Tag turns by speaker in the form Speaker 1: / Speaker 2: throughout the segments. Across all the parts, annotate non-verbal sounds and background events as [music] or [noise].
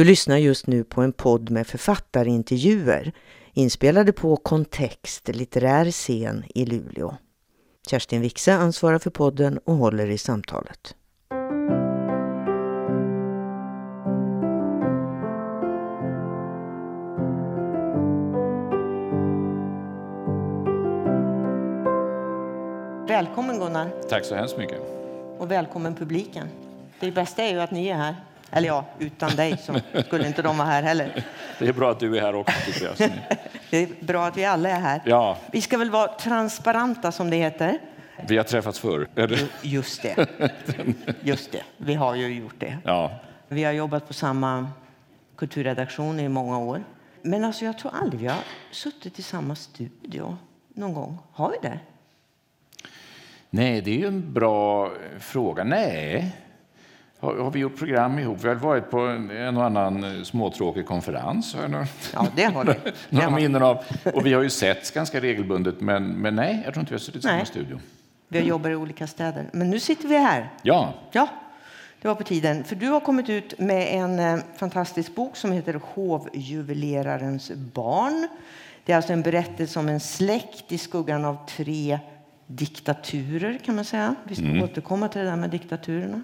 Speaker 1: Du lyssnar just nu på en podd med författarintervjuer inspelade på Kontext litterär scen i Luleå. Kerstin Wixe ansvarar för podden och håller i samtalet. Välkommen Gunnar.
Speaker 2: Tack så hemskt mycket.
Speaker 1: Och välkommen publiken. Det bästa är ju att ni är här. Eller ja, utan dig så skulle inte de vara här heller.
Speaker 2: Det är bra att du är här också tycker jag.
Speaker 1: Det är bra att vi alla är här.
Speaker 2: Ja.
Speaker 1: Vi ska väl vara transparenta som det heter.
Speaker 2: Vi har träffats förr.
Speaker 1: Just det. Just det. Vi har ju gjort det.
Speaker 2: Ja.
Speaker 1: Vi har jobbat på samma kulturredaktion i många år. Men alltså jag tror aldrig vi har suttit i samma studio någon gång. Har vi det?
Speaker 2: Nej, det är ju en bra fråga. Nej. Har, har vi gjort program ihop? Vi har varit på en och annan småtråkig konferens. Har några,
Speaker 1: ja, det har [laughs]
Speaker 2: några minnen av. Och vi har ju setts ganska regelbundet, men, men nej, jag tror inte vi har suttit i samma studio.
Speaker 1: Vi har jobbat i olika städer. Men nu sitter vi här.
Speaker 2: Ja.
Speaker 1: Ja, det var på tiden. För du har kommit ut med en eh, fantastisk bok som heter Hovjuvelerarens barn. Det är alltså en berättelse om en släkt i skuggan av tre diktaturer kan man säga. Vi ska mm. återkomma till det där med diktaturerna.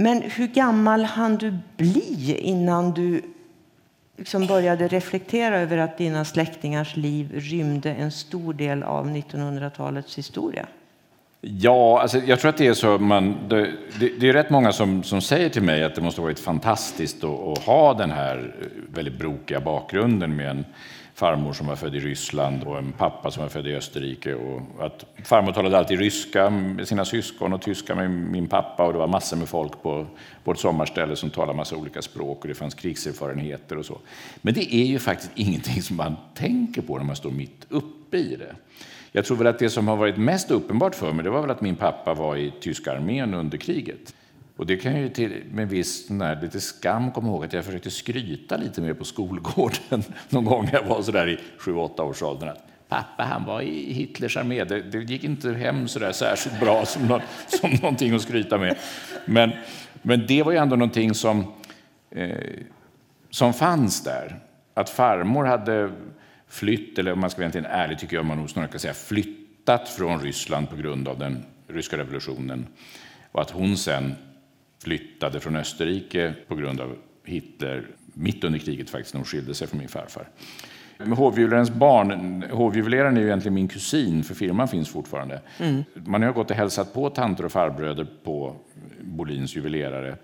Speaker 1: Men hur gammal hann du bli innan du liksom började reflektera över att dina släktingars liv rymde en stor del av 1900-talets historia?
Speaker 2: Ja, alltså jag tror att det är så. Man, det, det, är rätt många som, som säger till mig att det måste ha varit fantastiskt att, att ha den här väldigt brokiga bakgrunden med en farmor som var född i Ryssland och en pappa som var född i Österrike. Och att farmor talade alltid ryska med sina syskon och tyska med min pappa och det var massor med folk på vårt sommarställe som talade massa olika språk och det fanns krigserfarenheter och så. Men det är ju faktiskt ingenting som man tänker på när man står mitt uppe i det. Jag tror väl att det som har varit mest uppenbart för mig det var väl att min pappa var i tyska armén under kriget. Och det kan jag ju till, med viss när, lite skam komma ihåg att jag försökte skryta lite mer på skolgården [laughs] någon gång när jag var sådär i 7-8 års åldern. Pappa han var i Hitlers armé. Det, det gick inte hem sådär särskilt bra [laughs] som, någon, som någonting att skryta med. Men, men det var ju ändå någonting som, eh, som fanns där. Att farmor hade flytt, eller om man ska vara egentligen ärlig tycker jag man nog snarare kan säga flyttat från Ryssland på grund av den ryska revolutionen. Och att hon sen flyttade från Österrike på grund av Hitler mitt under kriget faktiskt, när hon skilde sig från min farfar. Med hovjuvelerarens barn, hovjuveleraren är ju egentligen min kusin, för firman finns fortfarande. Mm. Man har gått och hälsat på tanter och farbröder på Bolins juvelerare.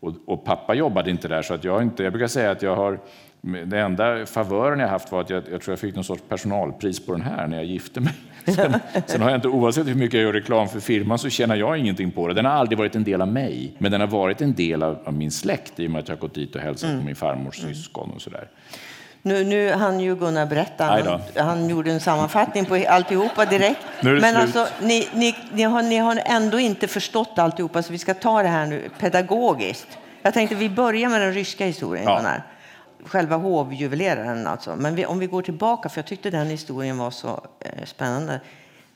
Speaker 2: Och, och, pappa jobbade inte där, så att jag, inte, jag brukar säga att jag har den enda favören jag haft var att jag, jag tror jag fick någon sorts personalpris på den här när jag gifte mig. [laughs] Sen, sen, har jag inte, oavsett hur mycket jag gör reklam för firman så tjänar jag ingenting på det. Den har aldrig varit en del av mig, men den har varit en del av, av min släkt i och med att jag har gått dit och hälsat mm. på min farmors mm. syskon och sådär.
Speaker 1: Nu, nu han ju Gunnar berätta, han, han, gjorde en sammanfattning på alltihopa direkt. [laughs] Men alltså, ni, ni, ni, har, ni har ändå inte förstått alltihopa, så vi ska ta det här nu pedagogiskt. Jag tänkte vi börjar med den ryska historien, ja. Gunnar själva hovjuveleraren alltså. Men vi, om vi går tillbaka, för jag tyckte den historien var så eh, spännande.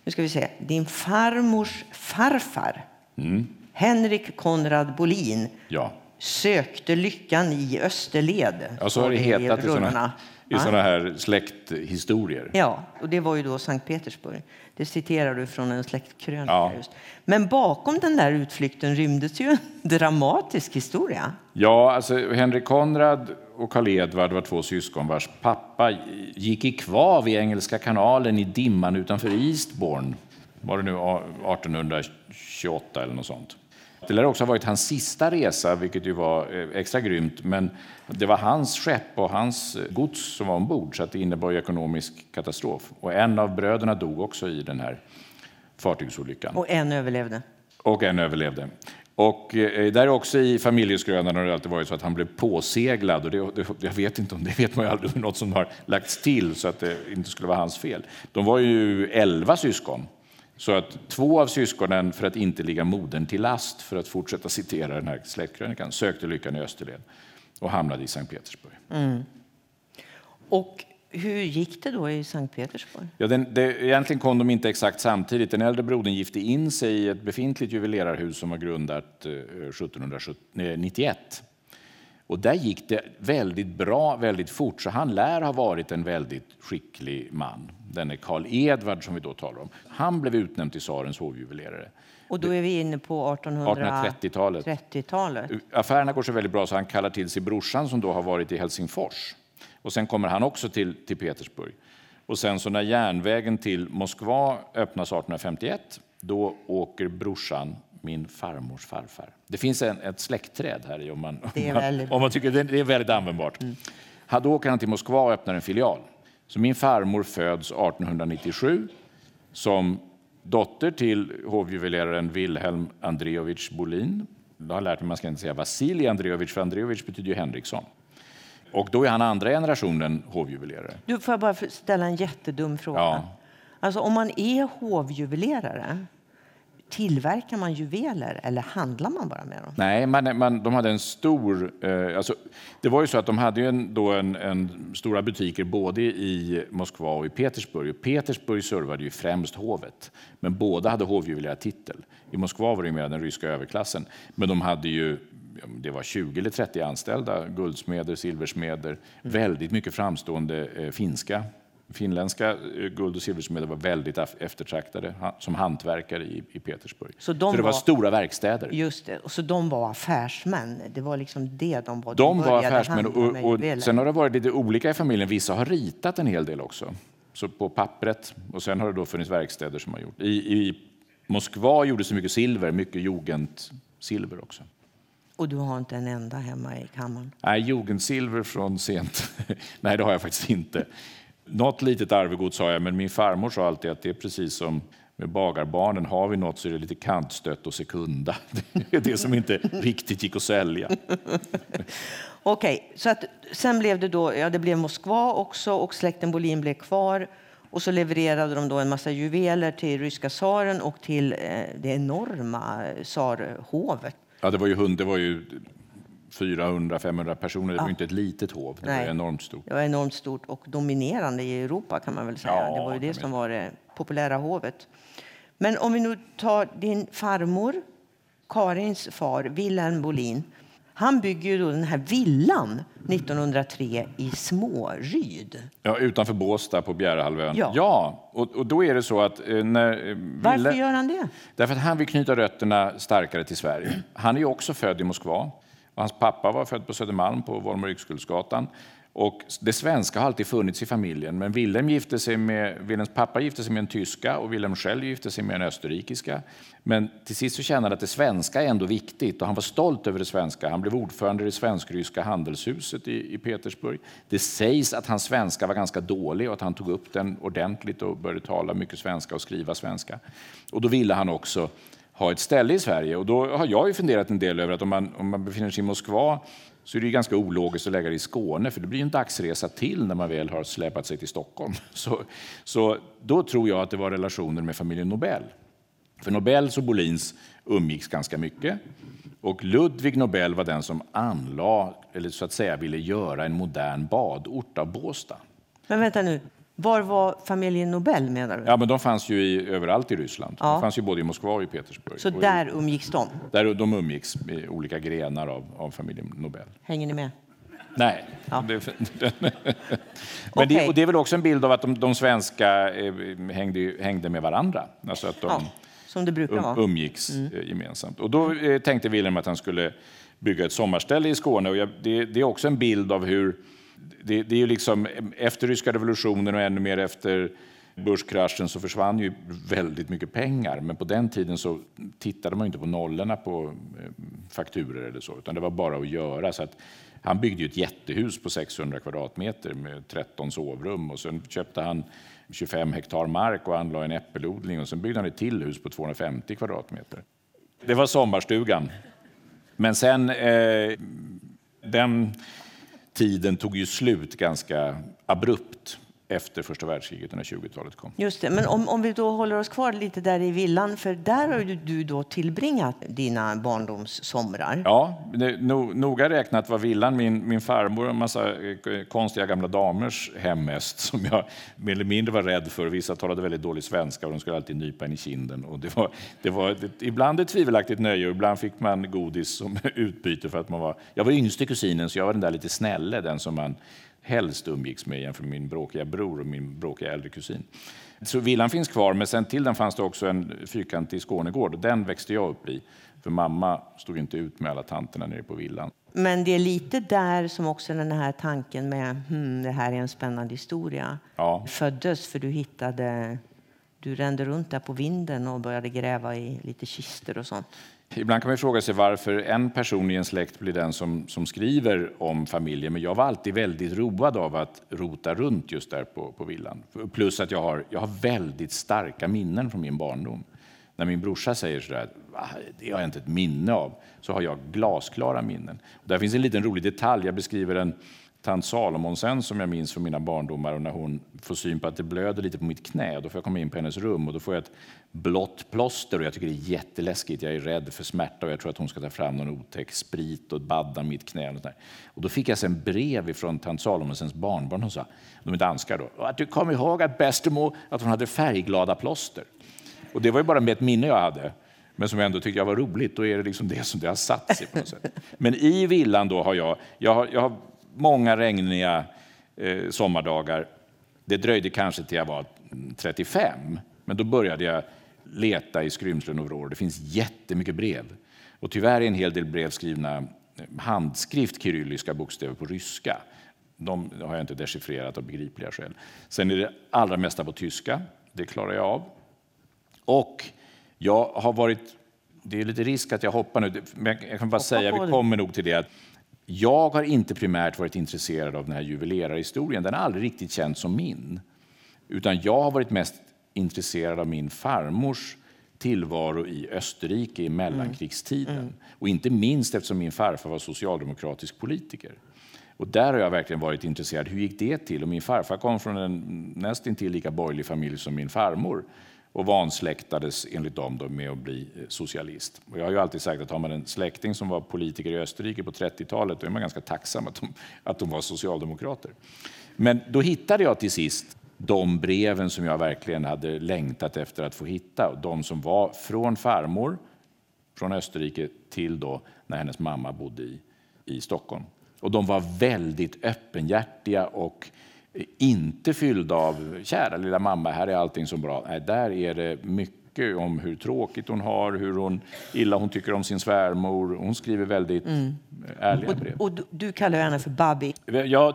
Speaker 1: Nu ska vi se. Din farmors farfar, mm. Henrik Konrad Bolin, ja. sökte lyckan i Österled.
Speaker 2: Ja, så har det hetat i sådana, i sådana här släkthistorier.
Speaker 1: Ja, och det var ju då Sankt Petersburg. Det citerar du från en släktkrönika. Ja. Men bakom den där utflykten rymdes ju en [laughs] dramatisk historia.
Speaker 2: Ja, alltså Henrik Konrad och Karl Edvard var två syskon vars pappa gick i kvav i Engelska kanalen i dimman utanför Eastbourne. Var det nu 1828 eller något sånt. Det lär också ha varit hans sista resa, vilket ju var eh, extra grymt. Men det var hans skepp och hans gods som var ombord, så det innebar ekonomisk katastrof. Och en av bröderna dog också i den här fartygsolyckan.
Speaker 1: Och en överlevde.
Speaker 2: Och en överlevde. Och eh, där också i familjeskrönan har det alltid varit så att han blev påseglad. Och det, det, jag vet inte om det vet man ju aldrig, något som har lagts till så att det inte skulle vara hans fel. De var ju elva syskon. Så att två av syskonen, för att inte ligga modern till last, för att fortsätta citera den här släktkrönikan, sökte lyckan i Österled och hamnade i Sankt Petersburg. Mm.
Speaker 1: Och hur gick det då i Sankt Petersburg?
Speaker 2: Ja, den, det, egentligen kom de inte exakt samtidigt. Den äldre brodern gifte in sig i ett befintligt juvelerarhus som var grundat eh, 1791. Och där gick det väldigt bra, väldigt fort, så han lär ha varit en väldigt skicklig man. Denne Karl Edvard som vi då talar om. Han blev utnämnd till tsarens hovjuvelerare.
Speaker 1: Och då är vi inne på 1830-talet. 1830
Speaker 2: Affärerna går så väldigt bra så han kallar till sig brorsan som då har varit i Helsingfors. Och sen kommer han också till, till Petersburg. Och sen så när järnvägen till Moskva öppnas 1851, då åker brorsan min farmors farfar. Det finns en, ett släktträd här i om man, om man, om man tycker det, det är väldigt användbart. Mm. Då åker han till Moskva och öppnar en filial. Så min farmor föds 1897 som dotter till hovjuveleraren Wilhelm Andreevich Bolin. Jag har lärt mig att man ska inte säga Vasilij Andreevich, för Andreevich betyder ju Henriksson. Och då är han andra generationen hovjuvelerare.
Speaker 1: Du, får jag bara ställa en jättedum fråga? Ja. Alltså om man är hovjuvelerare, Tillverkar man juveler eller handlar man bara med dem?
Speaker 2: Nej, man, man, de hade en stor... Eh, alltså, det var ju så att de hade en, då en, en, stora butiker både i Moskva och i Petersburg. Och Petersburg servade ju främst hovet, men båda hade hovjuvelerartitel. I Moskva var det mer den ryska överklassen, men de hade ju det var 20 eller 30 anställda, guldsmeder, silversmeder, mm. väldigt mycket framstående eh, finska finländska eh, guld och silversmeder var väldigt eftertraktade som hantverkare i, i Petersburg. Så, de så det var, var, stora verkstäder.
Speaker 1: Just det, så de var affärsmän? Det var liksom det de var?
Speaker 2: De, de var affärsmän och, och sen har det varit lite olika i familjen. Vissa har ritat en hel del också, så på pappret. Och sen har det då funnits verkstäder som har gjort. I, i Moskva gjordes det mycket silver, mycket jugendsilver också.
Speaker 1: Och du har inte en enda hemma i kammaren?
Speaker 2: Nej, jugendsilver från sent. [laughs] Nej, det har jag faktiskt inte. Något litet arvegods har jag, men min farmor sa alltid att det är precis som med bagarbarnen. Har vi något så är det lite kantstött och sekunda. [laughs] Det är det som inte riktigt gick att sälja. [laughs]
Speaker 1: Okej, okay, så att sen blev det då, ja det blev Moskva också och släkten Bolin blev kvar. Och så levererade de då en massa juveler till ryska tsaren och till eh, det enorma tsarhovet.
Speaker 2: Ja, det var ju, det var ju 400-500 personer. Det var ja. inte ett litet hov, det Nej. var enormt stort.
Speaker 1: Det var enormt stort och dominerande i Europa kan man väl säga. Ja, det var ju det som var det populära hovet. Men om vi nu tar din farmor, Karins far, Wilhelm Bolin. Han bygger då den här villan 1903 i Småryd.
Speaker 2: Ja, utanför Båstad på Bjärehalvön. Ja, ja och, och, då är det så att... Eh, när
Speaker 1: eh, Varför gör han det?
Speaker 2: Därför att han vill knyta rötterna starkare till Sverige. Han är också född i Moskva. Hans pappa var född på Södermalm på Volmer Yxkullsgatan. Och det svenska har alltid funnits i familjen, men Wilhelm gifte sig med, Wilhelms pappa gifte sig med en tyska och Wilhelm själv gifte sig med en österrikiska. Men till sist så kände han att det svenska är ändå viktigt och han var stolt över det svenska. Han blev ordförande i det svensk-ryska handelshuset i, i Petersburg. Det sägs att hans svenska var ganska dålig och att han tog upp den ordentligt och började tala mycket svenska och skriva svenska. Och då ville han också ha ett ställe i Sverige. Och då har jag ju funderat en del över att om man, om man befinner sig i Moskva så är det ganska ologiskt att lägga det i Skåne, för det blir en dagsresa till när man väl har släpat sig till Stockholm. [laughs] Så, så då tror jag att det var relationer med familjen Nobel. För Nobels och Bolins umgicks ganska mycket. Och Ludvig Nobel var den som anlade, eller så att säga ville göra en modern badort av Båstad.
Speaker 1: Men vänta nu, var var familjen Nobel menar du?
Speaker 2: Ja, men de fanns ju i, överallt i Ryssland. Ja. De fanns ju både i Moskva och i Petersburg.
Speaker 1: Så där umgicks de?
Speaker 2: Där de umgicks i olika grenar av, av familjen Nobel.
Speaker 1: Hänger ni med?
Speaker 2: Nej. Ja. Det, [laughs] men okay. det, och det är väl också en bild av att de, de svenska eh, hängde, hängde med varandra. Alltså att de ja,
Speaker 1: som det brukar um, vara.
Speaker 2: umgicks mm. Eh, gemensamt. Och då eh, tänkte Wilhelm att han skulle bygga ett sommarställe i Skåne. Och jag, det, det är också en bild av hur det, det är ju liksom, efter ryska revolutionen och ännu mer efter börskraschen så försvann ju väldigt mycket pengar. Men på den tiden så tittade man inte på nollorna på eh, fakturer eller så, utan det var bara att göra. Så att han byggde ju ett jättehus på 600 kvadratmeter med 13 sovrum och sen köpte han 25 hektar mark och anlade en äppelodling och sen byggde han ett till hus på 250 kvadratmeter. Det var sommarstugan. Men sen, eh, den tiden tog ju slut ganska abrupt efter första världskriget när 20-talet kom.
Speaker 1: Just det, men om, om vi då håller oss kvar lite där i villan, för där har du, du då tillbringat dina barndomssomrar.
Speaker 2: Ja, det, no, noga räknat var villan min, min farmor och en massa eh, konstiga gamla damers hemmest som jag mer eller mindre var rädd för. Vissa talade väldigt dålig svenska och de skulle alltid nypa en i kinden. Och det var, det var ett, ibland ett tvivelaktigt nöje och ibland fick man godis som [laughs] utbyte för att man var... Jag var yngste kusinen så jag var den där lite snälle, den som man helst umgicks med jämfört med min bråkiga bror och min bråkiga äldre kusin. Så villan finns kvar, men sen till den fanns det också en fyrkantig Skånegård den växte jag upp i. För mamma stod inte ut med alla tanterna nere på villan.
Speaker 1: Men det är lite där som också den här tanken med hmm, det här är en spännande historia ja. föddes. För du hittade, du rände runt där på vinden och började gräva i lite kister och sånt.
Speaker 2: Ibland kan man fråga sig varför en person i en släkt blir den som, som skriver om familjen. Men jag var alltid väldigt road av att rota runt just där på, på villan. Plus att jag har, jag har väldigt starka minnen från min barndom. När min brorsa säger sådär, det har jag inte ett minne av, så har jag glasklara minnen. Och där finns en liten rolig detalj. Jag beskriver en tant Salomon sen som jag minns från mina barndomar och när hon får syn på att det blöder lite på mitt knä. Då får jag komma in på hennes rum och då får jag ett blått plåster och jag tycker det är jätteläskigt. Jag är rädd för smärta och jag tror att hon ska ta fram någon otäck sprit och badda mitt knä. Och, och då fick jag sen brev ifrån tant Salomonsens barnbarn. Hon sa, de är danskar då, att du kom ihåg att bästemor att hon hade färgglada plåster. Och det var ju bara med ett minne jag hade men som jag ändå tyckte jag var roligt. Då är det liksom det som det har satt sig på något sätt. Men i villan då har jag, jag har, jag har många regniga eh, sommardagar. Det dröjde kanske till jag var 35, men då började jag leta i skrymslen och vrår. Det finns jättemycket brev. Och tyvärr är en hel del brev skrivna eh, handskrift, kyrilliska bokstäver på ryska. De har jag inte dechiffrerat av begripliga skäl. Sen är det allra mesta på tyska. Det klarar jag av. Och jag har varit... Det är lite risk att jag hoppar nu, men jag kan bara Hoppa säga, vi kommer nog till det. Att jag har inte primärt varit intresserad av den här juvelerarhistorien. Den har aldrig riktigt känts som min. Utan jag har varit mest intresserad av min farmors tillvaro i Österrike i mellankrigstiden. Mm. Mm. Och inte minst eftersom min farfar var socialdemokratisk politiker. Och där har jag verkligen varit intresserad. Hur gick det till? Och min farfar kom från en nästintill lika borgerlig familj som min farmor och vansläktades enligt dem då med att bli eh, socialist. Och jag har ju alltid sagt att har man en släkting som var politiker i Österrike på 30-talet då är man ganska tacksam att de, att de var socialdemokrater. Men då hittade jag till sist de breven som jag verkligen hade längtat efter att få hitta. De som var från farmor, från Österrike, till då när hennes mamma bodde i, i Stockholm. Och de var väldigt öppenhjärtiga och inte fylld av kära lilla mamma, här är allting så bra. Nej, där är det mycket om hur tråkigt hon har, hur hon, illa hon tycker om sin svärmor. Hon skriver väldigt mm. ärliga brev.
Speaker 1: Och, och du kallar henne för Babi?
Speaker 2: Jag,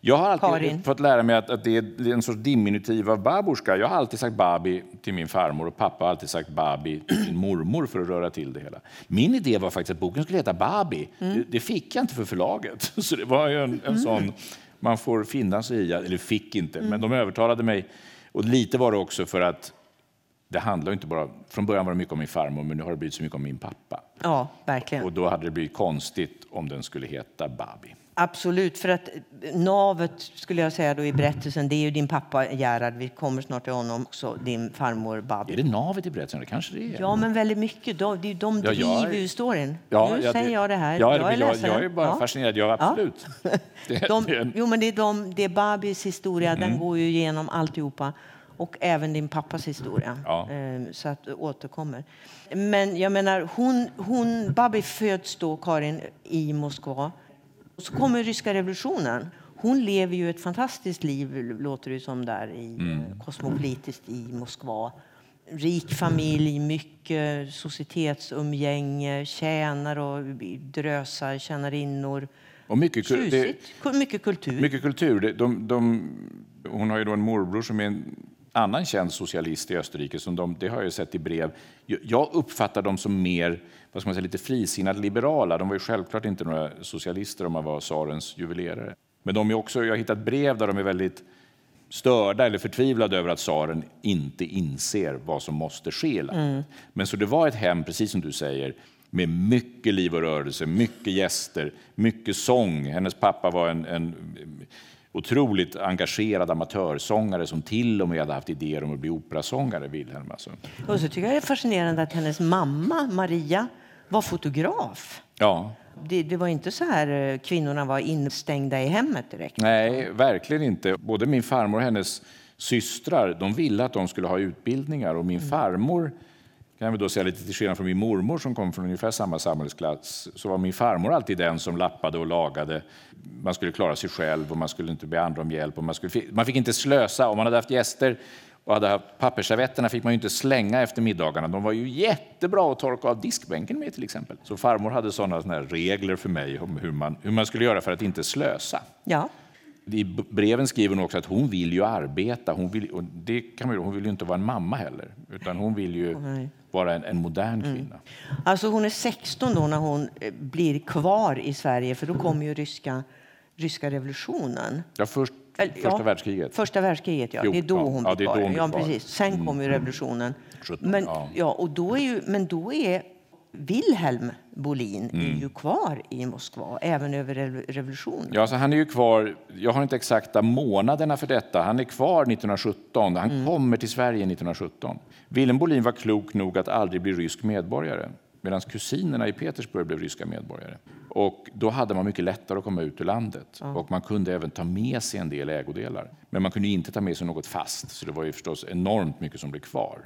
Speaker 2: jag har alltid Karin. fått lära mig att, att det är en sorts diminutiv av babuska. Jag har alltid sagt Babi till min farmor och pappa har alltid sagt Babi till min mormor för att röra till det hela. Min idé var faktiskt att boken skulle heta Babi. Mm. Det, det, fick jag inte för förlaget. [laughs] Så det var en, en mm. sån man får finna sig i, eller fick inte, mm. men de övertalade mig. Och lite var det också för att det handlar inte bara, från början var det mycket om min farmor, men nu har det blivit så mycket om min pappa.
Speaker 1: Ja, verkligen.
Speaker 2: Och då hade det blivit konstigt om den skulle heta Babi.
Speaker 1: Absolut, för att navet skulle jag säga då i berättelsen, det är ju din pappa Gerhard, vi kommer snart till honom också, din farmor Babi.
Speaker 2: Är det navet i berättelsen? Det kanske det är.
Speaker 1: Ja, men väldigt mycket. De, de ja, driver ju storyn.
Speaker 2: Ja,
Speaker 1: nu ja, säger jag det här.
Speaker 2: Ja, jag, är jag, jag är bara ja. fascinerad, ja absolut. [laughs] Ja.
Speaker 1: De, jo, men det är, de, det är Babis historia, mm. den går ju igenom alltihopa. Och även din pappas historia. Ja. Ehm, så att återkommer. Men jag menar, hon, hon, Babi föds då, Karin, i Moskva. Och så kommer ryska revolutionen. Hon lever ju ett fantastiskt liv, låter det som, där i mm. kosmopolitiskt i Moskva. Rik familj, mycket societetsumgänge, tjänar och drösar, tjänarinnor.
Speaker 2: Och mycket,
Speaker 1: det, mycket kultur.
Speaker 2: Mycket kultur. De, de, hon har ju då en morbror som är en annan känd socialist i Österrike. Som de, det har jag sett i brev. Jag uppfattar dem som mer vad ska man säga, lite frisinnade liberala. De var ju självklart inte några socialister om man var tsarens juvelerare. Men de är också, jag har hittat brev där de är väldigt störda eller förtvivlade över att tsaren inte inser vad som måste ske. Mm. Men så det var ett hem, precis som du säger, med mycket liv och rörelse, mycket gäster, mycket sång. Hennes pappa var en, en otroligt engagerad amatörsångare som till och med hade haft idéer om att bli operasångare, Wilhelm. Alltså.
Speaker 1: Och så tycker jag det är fascinerande att hennes mamma, Maria, var fotograf.
Speaker 2: Ja.
Speaker 1: Det, det, var inte så här eh, kvinnorna var instängda i hemmet direkt.
Speaker 2: Nej, verkligen inte. Både min farmor och hennes systrar, de ville att de skulle ha utbildningar och min farmor kan vi då säga lite till skillnad från min mormor som kom från ungefär samma samhällsklass, så var min farmor alltid den som lappade och lagade. Man skulle klara sig själv och man skulle inte be andra om hjälp. Och man, skulle, man fick inte slösa. Om man hade haft gäster och hade haft pappersservetterna fick man ju inte slänga efter middagarna. De var ju jättebra att torka av diskbänken med till exempel. Så farmor hade sådana, sådana regler för mig om hur man, hur man skulle göra för att inte slösa.
Speaker 1: Ja.
Speaker 2: I breven skriver hon också att hon vill ju arbeta. Hon vill, och det kan man, hon vill ju inte vara en mamma heller, utan hon vill ju Nej. Vara en, en modern mm. kvinna.
Speaker 1: Mm. Alltså hon är 16 då när hon eh, blir kvar i Sverige, för då kommer ju ryska, ryska revolutionen.
Speaker 2: Ja, först Första ja, världskriget?
Speaker 1: Första världskriget, ja. Det är då hon blir ja, kvar. Ja, precis. Sen mm. kommer revolutionen. 17, men, ja. och då är ju, men då är Wilhelm Bolin mm. är ju kvar i Moskva även över revolutionen.
Speaker 2: Ja, så han är ju kvar. Jag har inte exakta månaderna för detta. Han är kvar 1917. Han mm. kommer till Sverige 1917. Wilhelm Bolin var klok nog att aldrig bli rysk medborgare medan kusinerna i Petersburg blev ryska medborgare. Och då hade man mycket lättare att komma ut ur landet mm. och man kunde även ta med sig en del ägodelar. Men man kunde inte ta med sig något fast, så det var ju förstås enormt mycket som blev kvar.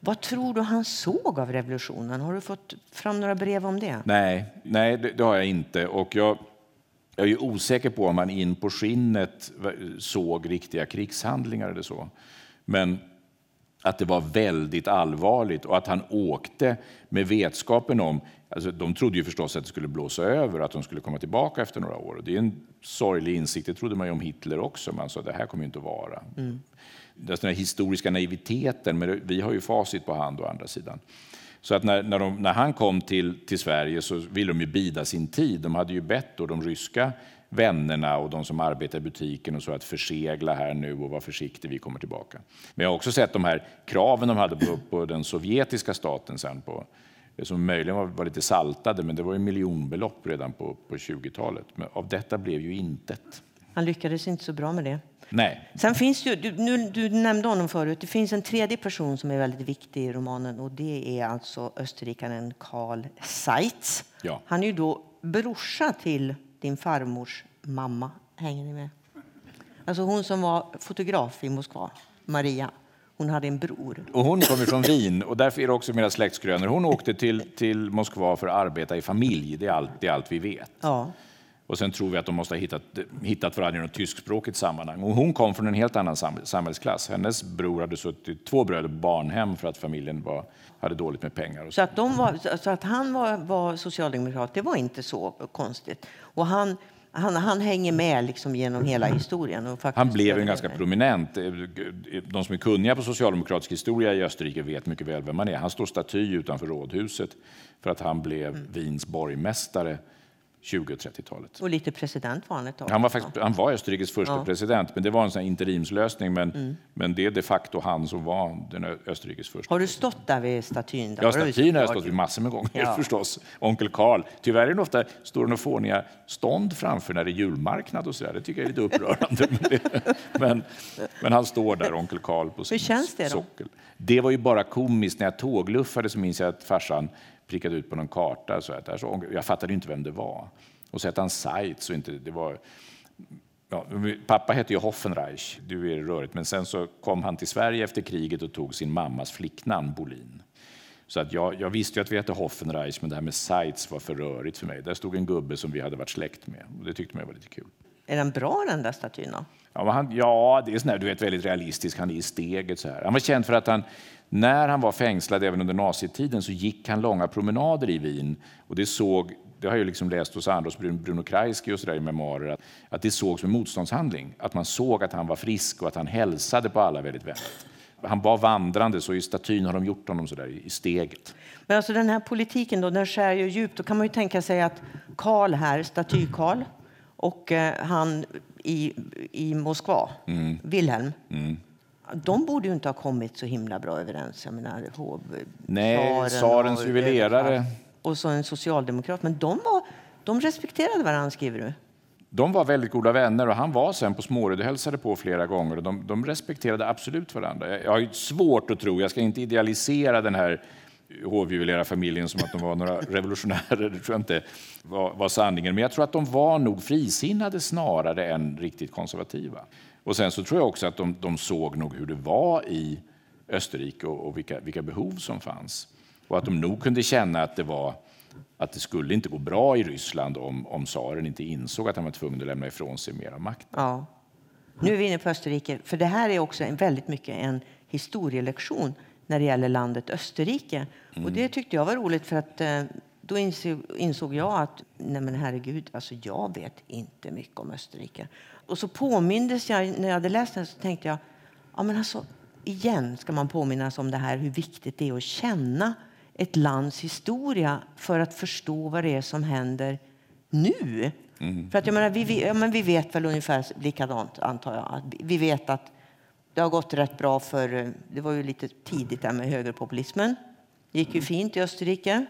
Speaker 1: Vad tror du han såg av revolutionen? Har du fått fram några brev om det?
Speaker 2: Nej, nej det, det har jag inte. Och jag, jag är osäker på om han in på skinnet såg riktiga krigshandlingar eller så. Men att det var väldigt allvarligt och att han åkte med vetskapen om... Alltså de trodde ju förstås att det skulle blåsa över att de skulle komma tillbaka efter några år. Det är en sorglig insikt, det trodde man ju om Hitler också. Man sa det här kommer inte att vara. Mm. Den här historiska naiviteten, men vi har ju facit på hand å andra sidan. Så att när, när, de, när, han kom till, till Sverige så ville de ju bida sin tid. De hade ju bett då de ryska vännerna och de som arbetar i butiken och så att försegla här nu och vara försiktig, vi kommer tillbaka. Men jag har också sett de här kraven de hade på, på den sovjetiska staten sen på, som möjligen var, var, lite saltade, men det var ju miljonbelopp redan på, på 20-talet. Men av detta blev ju intet.
Speaker 1: Han lyckades inte så bra med det.
Speaker 2: Nej.
Speaker 1: Sen finns ju, du, nu, du nämnde honom förut, det finns en tredje person som är väldigt viktig i romanen och det är alltså österrikaren Karl Seitz.
Speaker 2: Ja.
Speaker 1: Han är ju då brorsa till din farmors mamma. Hänger ni med? Alltså hon som var fotograf i Moskva, Maria. Hon hade en bror.
Speaker 2: Och hon kommer från Wien och därför är det också mera släktskrönor. Hon åkte till, till Moskva för att arbeta i familj. Det är allt, det är allt vi vet.
Speaker 1: Ja.
Speaker 2: Och sen tror vi att de måste ha hittat, hittat varandra i något tyskspråkigt sammanhang. Och hon kom från en helt annan samhällsklass. Hennes bror hade suttit två bröder på barnhem för att familjen var, hade dåligt med pengar.
Speaker 1: Så. att, var, så att han var, var socialdemokrat, det var inte så konstigt. Och han, han, han hänger med liksom genom hela historien.
Speaker 2: han blev en ganska prominent. De som är kunniga på socialdemokratisk historia i Österrike vet mycket väl vem han är. Han står staty utanför rådhuset för att han blev mm. Wiens borgmästare 20 och 30-talet.
Speaker 1: Och lite president var han ett tag.
Speaker 2: Han var, faktiskt, han var Österrikes första ja. president, men det var en sån interimslösning. Men, mm. men det är de facto han som var den Österrikes första.
Speaker 1: Har du stått där vid statyn? Där?
Speaker 2: Ja, statyn har jag stått vid massor med gånger ja. förstås. Onkel Karl. Tyvärr är det ofta står det fåniga stånd framför när det är julmarknad och så där. Det tycker jag är lite upprörande. [laughs] men, men, han står där, onkel Karl, på sin
Speaker 1: Hur känns det då?
Speaker 2: sockel. Det var ju bara komiskt. När jag tågluffade så minns jag att farsan prickade ut på någon karta. Så att där så, jag fattade inte vem det var. Och så hette han Seitz. Och inte, det var, ja, pappa hette ju Hoffenreich, du är rörigt, men sen så kom han till Sverige efter kriget och tog sin mammas flicknamn Bolin. Så att jag, jag visste ju att vi hette Hoffenreich, men det här med Seitz var för rörigt för mig. Där stod en gubbe som vi hade varit släkt med och det tyckte man var lite kul.
Speaker 1: Är den bra den där statyn då?
Speaker 2: Ja, han, ja, det är sån här, du vet, väldigt realistisk. Han är i steget så här. Han var känd för att han när han var fängslad även under nazitiden så gick han långa promenader i Wien. Och det såg, det har jag liksom läst hos Anders Bruno Kreisky och så i memoarer, att, att det sågs som motståndshandling. Att man såg att han var frisk och att han hälsade på alla väldigt vänligt. Han var vandrande, så i statyn har de gjort honom så där i steget.
Speaker 1: Men alltså den här politiken då, den skär ju djupt. Då kan man ju tänka sig att Karl här, staty-Karl, och eh, han i, i Moskva, mm. Wilhelm, mm de borde ju inte ha kommit så himla bra överens. Jag menar, hov,
Speaker 2: Nej, tsarens juvelerare.
Speaker 1: Och så en socialdemokrat. Men de, var, de respekterade varandra, skriver du?
Speaker 2: de var väldigt goda vänner och han var sen på Småred och hälsade på flera gånger och de, de respekterade absolut varandra. Jag har svårt att tro, jag ska inte idealisera den här hovjuvelerarfamiljen som att de var några [laughs] revolutionärer, det tror jag inte var, var, sanningen. Men jag tror att de var nog frisinnade snarare än riktigt konservativa. Och sen så tror jag också att de, de såg nog hur det var i Österrike och, och vilka, vilka behov som fanns. Och att de nog kunde känna att det var att det skulle inte gå bra i Ryssland om, om tsaren inte insåg att han var tvungen att lämna ifrån sig mer av makten.
Speaker 1: Ja. Nu är vi inne på Österrike, för det här är också en, väldigt mycket en historielektion när det gäller landet Österrike. Mm. Och det tyckte jag var roligt för att eh, då insåg, insåg jag att nej men herregud, alltså jag vet inte mycket om Österrike. Och så påmindes jag, när jag hade läst den så tänkte jag, ja men alltså igen ska man påminnas om det här hur viktigt det är att känna ett lands historia för att förstå vad det är som händer nu. Mm. För att jag menar, vi, ja, men vi vet väl ungefär likadant, antar jag. Vi vet att det har gått rätt bra för, det var ju lite tidigt där med högerpopulismen. Det gick ju fint i Österrike.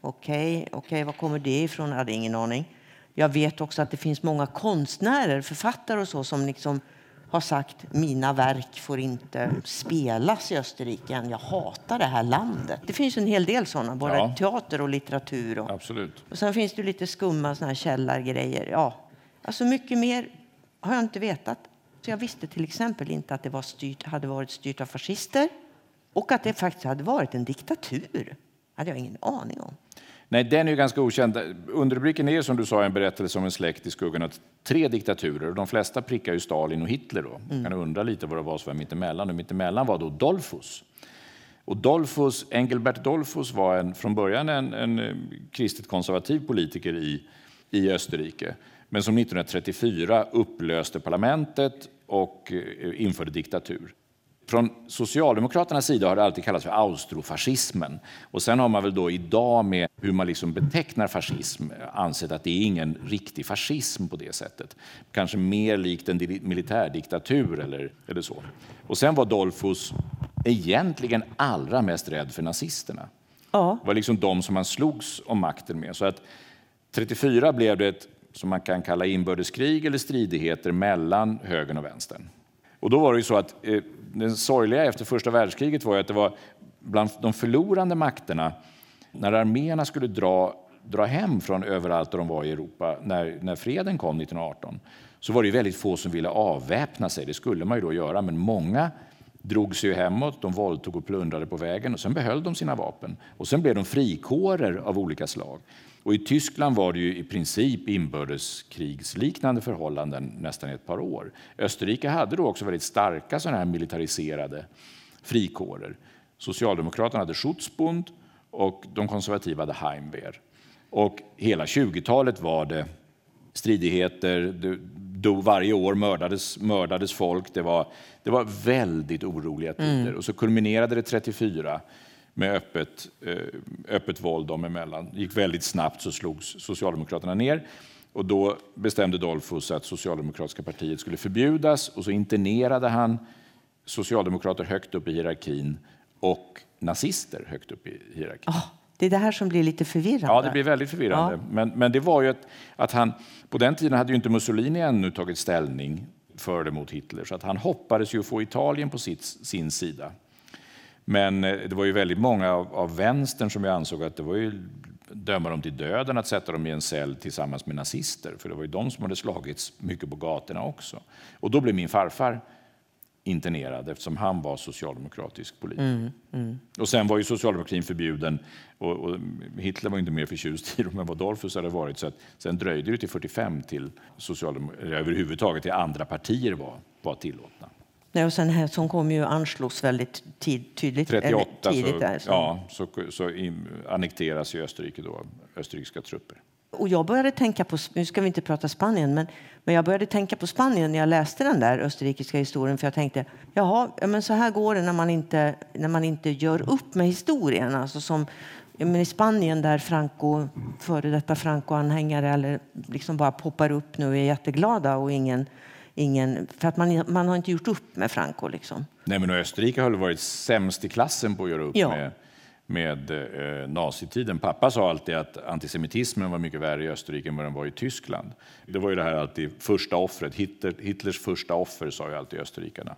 Speaker 1: Okej, okay, okay, var kommer det ifrån? Jag hade ingen aning. Jag vet också att det finns många konstnärer, författare och så som liksom har sagt mina verk får inte spelas i Österrike. Jag hatar det här landet. Det finns en hel del sådana, både ja. teater och litteratur. Och,
Speaker 2: Absolut.
Speaker 1: och sen finns det lite skumma såna här källargrejer. Ja. Alltså mycket mer har jag inte vetat. Så jag visste till exempel inte att det var styrt, hade varit styrt av fascister och att det faktiskt hade varit en diktatur. Hade jag ingen aning om.
Speaker 2: Nej, den är ju ganska okänd. Underrubriken är som du sa en berättelse om en släkt i skuggan av tre diktaturer. De flesta prickar ju Stalin och Hitler. Då. Man kan undra lite vad det var som var mittemellan. Och mittemellan var då Dolfus. Och Dolfus, Engelbert Dolfus var en, från början en, en eh, kristet konservativ politiker i, i Österrike men som 1934 upplöste parlamentet och eh, införde diktatur. Från Socialdemokraternas sida har det alltid kallats för austrofascismen. Och sen har man väl då idag med hur man liksom betecknar fascism ansett att det är ingen riktig fascism på det sättet. Kanske mer likt en militärdiktatur eller, eller så. Och sen var Dolfus egentligen allra mest rädd för nazisterna. Ja. Det var liksom de som han slogs om makten med. Så att 34 blev det ett som man kan kalla inbördeskrig eller stridigheter mellan högern och vänstern. Och då var det ju så att eh, det sorgliga efter första världskriget var att det var bland de förlorande makterna, när arméerna skulle dra, dra hem från överallt där de var i Europa, när, när freden kom 1918, så var det väldigt få som ville avväpna sig. Det skulle man ju då göra, men många drog sig hemåt, de våldtog och plundrade på vägen och sen behöll de sina vapen. Och sen blev de frikårer av olika slag. Och I Tyskland var det ju i princip inbördeskrigsliknande förhållanden nästan ett par år. Österrike hade då också väldigt starka sådana här militariserade frikårer. Socialdemokraterna hade Schutzbund och de konservativa hade Heimwehr. Och hela 20-talet var det stridigheter, dog varje år, mördades, mördades folk. Det var, det var väldigt oroliga tider. Mm. Och så kulminerade det 34 med öppet, eh, öppet våld dem emellan. Det gick väldigt snabbt så slogs Socialdemokraterna ner. Och då bestämde Dolfus att Socialdemokratiska partiet skulle förbjudas och så internerade han socialdemokrater högt upp i hierarkin och nazister högt upp i hierarkin.
Speaker 1: Oh, det är det här som blir lite förvirrande.
Speaker 2: Ja, det blir väldigt förvirrande. Ja. Men, men det var ju att, att han, på den tiden hade ju inte Mussolini ännu tagit ställning för det mot Hitler, så att han hoppades ju få Italien på sitt, sin sida. Men eh, det var ju väldigt många av, av vänstern som jag ansåg att det var ju döma dem till döden att sätta dem i en cell tillsammans med nazister, för det var ju de som hade slagits mycket på gatorna också. Och då blev min farfar internerad eftersom han var socialdemokratisk politiker. Mm, mm. Och sen var ju socialdemokratin förbjuden och, och, Hitler var inte mer förtjust i dem än vad Dolphus hade varit. Så att, sen dröjde det till 45 till socialdem överhuvudtaget till andra partier var, var tillåtna.
Speaker 1: Nej, och sen här, som kom ju Anschluss väldigt tid, tydligt.
Speaker 2: 38 tidigt så, där, så. Ja, så, så in, annekteras ju Österrike då österrikiska trupper.
Speaker 1: Och jag började tänka på, nu ska vi inte prata Spanien, men, men jag började tänka på Spanien när jag läste den där österrikiska historien. För jag tänkte, jaha, men så här går det när man inte, när man inte gör upp med historien. Alltså som, men I Spanien där Franco, före detta Franco-anhängare eller liksom bara poppar upp nu och är jätteglada och ingen ingen, för att man, man har inte gjort upp med Franco. Liksom.
Speaker 2: Nej, men Österrike har varit sämst i klassen på att göra upp ja. med, med eh, nazitiden. Pappa sa alltid att antisemitismen var mycket värre i Österrike än vad den var i Tyskland. Det var ju det här alltid första offret, Hitler, Hitlers första offer sa ju alltid österrikarna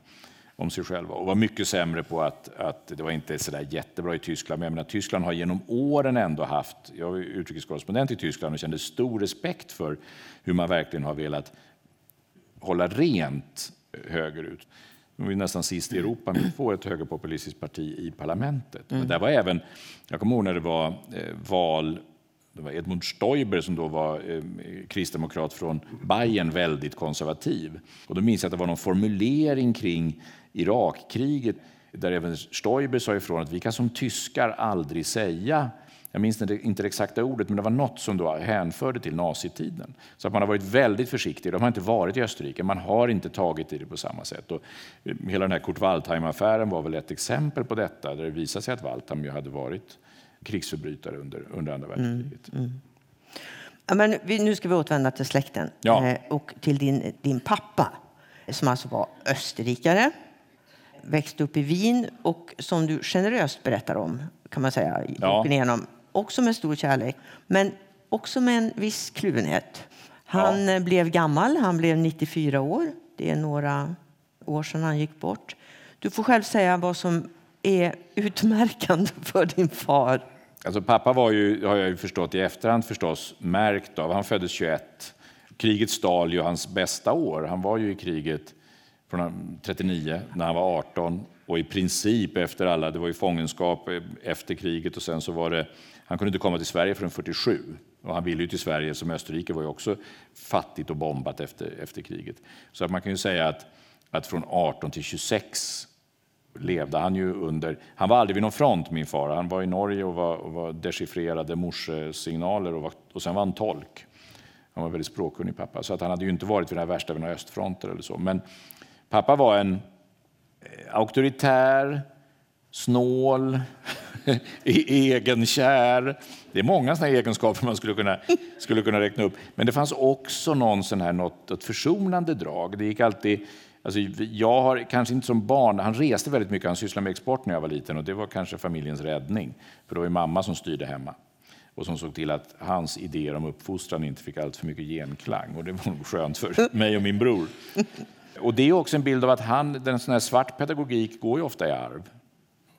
Speaker 2: om sig själva och var mycket sämre på att, att det var inte så där jättebra i Tyskland. Men jag menar, Tyskland har genom åren ändå haft, jag var utrikeskorrespondent i Tyskland och kände stor respekt för hur man verkligen har velat hålla rent högerut. De var nästan sist i Europa med att få ett högerpopulistiskt parti i parlamentet. Mm. Men där var även, jag kommer ihåg när det var eh, val det var Edmund Stoiber som då var eh, kristdemokrat från Bayern, väldigt konservativ. Och då minns jag att det var någon formulering kring Irakkriget där även Stoiber sa ifrån att vi kan som tyskar aldrig säga jag minns inte det exakta ordet, men det var något som då hänförde till nazitiden. Så att man har varit väldigt försiktig. De har inte varit i Österrike, man har inte tagit i det på samma sätt. Och eh, hela den här Kurt Waldheim-affären var väl ett exempel på detta, där det visade sig att Waldheim ju hade varit krigsförbrytare under, under andra mm, världskriget. Mm, mm.
Speaker 1: Ja, men vi, nu ska vi återvända till släkten ja. eh, och till din, din pappa som alltså var österrikare, växte upp i Wien och som du generöst berättar om, kan man säga, ja. igenom, också med stor kärlek, men också med en viss kluvenhet. Han ja. blev gammal, han blev 94 år. Det är några år sedan han gick bort. Du får själv säga vad som är utmärkande [laughs] för din far.
Speaker 2: Alltså pappa var ju, har jag ju förstått i efterhand förstås, märkt av, han föddes 21. Kriget stal ju hans bästa år. Han var ju i kriget från 39 när han var 18 och i princip efter alla, det var ju fångenskap eh, efter kriget och sen så var det, han kunde inte komma till Sverige förrän 47 och han ville ju till Sverige som Österrike var ju också fattigt och bombat efter, efter kriget. Så att man kan ju säga att, att från 18 till 26 levde han ju under... Han var aldrig vid någon front, min far. Han var i Norge och, var, och var dechiffrerade morsesignaler och, var, och sen var han tolk. Han var väldigt språkkunnig pappa, så att han hade ju inte varit vid den värsta vid några östfronter eller så. Men pappa var en eh, auktoritär, snål, [laughs] egenkär. Det är många såna egenskaper man skulle kunna, [laughs] skulle kunna räkna upp. Men det fanns också någon sån här, något, ett försonande drag. Det gick alltid Alltså, jag har kanske inte som barn, han reste väldigt mycket, han sysslade med export när jag var liten och det var kanske familjens räddning. För det var mamma som styrde hemma och som såg till att hans idéer om uppfostran inte fick allt för mycket genklang. Och det var nog skönt för [laughs] mig och min bror. Och det är också en bild av att han, den sån här svart pedagogik går ju ofta i arv.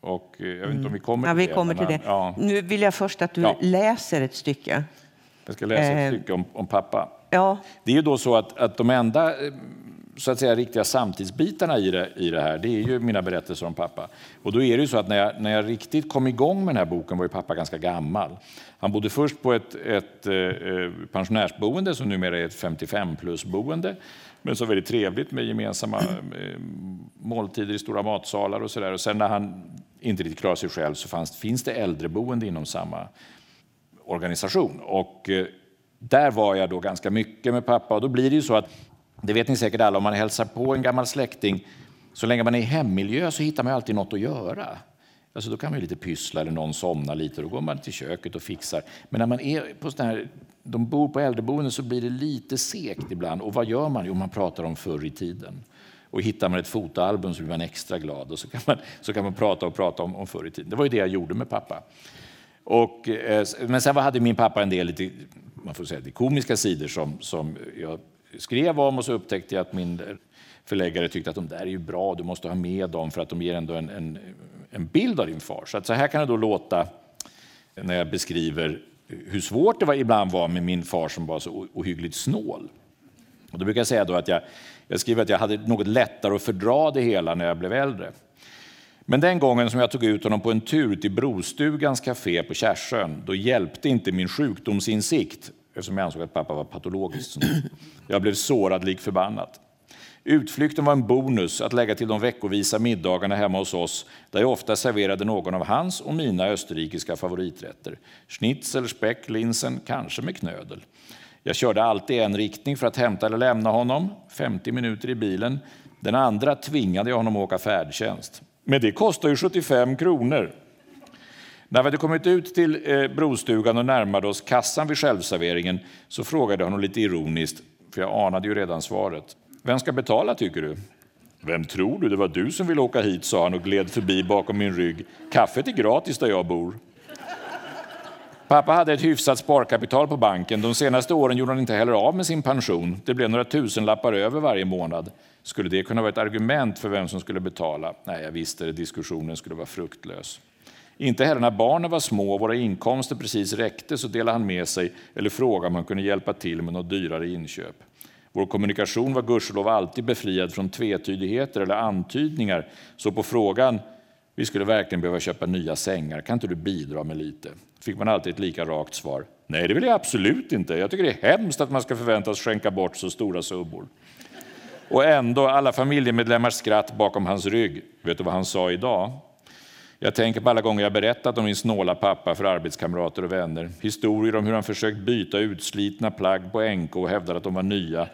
Speaker 2: Och eh, jag vet inte om vi kommer
Speaker 1: till ja, vi kommer det. Till det. Ja. Nu vill jag först att du ja. läser ett stycke.
Speaker 2: Jag ska läsa ett eh. stycke om, om pappa.
Speaker 1: Ja.
Speaker 2: Det är ju då så att, att de enda eh, så att säga, riktiga samtidsbitarna i det, i det här, det är ju mina berättelser om pappa. Och då är det ju så att när jag, när jag riktigt kom igång med den här boken var ju pappa ganska gammal. Han bodde först på ett, ett eh, pensionärsboende som numera är ett 55 plus-boende. Men så väldigt trevligt med gemensamma eh, måltider i stora matsalar och sådär. Och sen när han inte riktigt klarade sig själv så fanns, finns det äldreboende inom samma organisation. Och eh, där var jag då ganska mycket med pappa och då blir det ju så att det vet ni säkert alla, om man hälsar på en gammal släkting, så länge man är i hemmiljö så hittar man alltid något att göra. Alltså då kan man lite pyssla eller någon somnar lite, då går man till köket och fixar. Men när man är på sådana här, de bor på äldreboenden så blir det lite segt ibland. Och vad gör man? Jo, man pratar om förr i tiden. Och hittar man ett fotoalbum så blir man extra glad och så kan man, så kan man prata och prata om, om förr i tiden. Det var ju det jag gjorde med pappa. Och, eh, men sen hade min pappa en del lite, man får säga, komiska sidor som, som jag skrev om och så upptäckte jag att min förläggare tyckte att de där är ju bra, du måste ha med dem för att de ger ändå en, en, en bild av din far. Så, att så här kan det då låta när jag beskriver hur svårt det var, ibland var med min far som var så ohyggligt snål. Och då brukar jag säga då att jag, jag skriver att jag hade något lättare att fördra det hela när jag blev äldre. Men den gången som jag tog ut honom på en tur till Brostugans café på Kärsön, då hjälpte inte min sjukdomsinsikt eftersom jag ansåg att pappa var patologiskt snål. Jag blev sårad lik förbannat. Utflykten var en bonus att lägga till de veckovisa middagarna hemma hos oss där jag ofta serverade någon av hans och mina österrikiska favoriträtter. Schnitzel, späck, linsen, kanske med knödel. Jag körde alltid en riktning för att hämta eller lämna honom, 50 minuter i bilen. Den andra tvingade jag honom att åka färdtjänst. Men det kostar ju 75 kronor. När vi hade kommit ut till eh, brostugan och närmade oss kassan vid självserveringen så frågade jag honom lite ironiskt, för jag anade ju redan svaret. Vem ska betala tycker du? Vem tror du? Det var du som ville åka hit, sa han och gled förbi bakom min rygg. Kaffet är gratis där jag bor. Pappa hade ett hyfsat sparkapital på banken. De senaste åren gjorde han inte heller av med sin pension. Det blev några tusenlappar över varje månad. Skulle det kunna vara ett argument för vem som skulle betala? Nej, jag visste det. Diskussionen skulle vara fruktlös. Inte heller när barnen var små och våra inkomster precis räckte så delade han med sig eller frågade om han kunde hjälpa till med något dyrare inköp. Vår kommunikation var gudskelov alltid befriad från tvetydigheter eller antydningar, så på frågan vi skulle verkligen behöva köpa nya sängar, kan inte du bidra med lite? Fick man alltid ett lika rakt svar. Nej, det vill jag absolut inte. Jag tycker det är hemskt att man ska förväntas skänka bort så stora summor. Och ändå alla familjemedlemmars skratt bakom hans rygg. Vet du vad han sa idag? Jag tänker på alla gånger jag berättat om min snåla pappa för arbetskamrater och vänner. Historier om hur han försökt byta utslitna plagg på NK och hävdat att de var nya.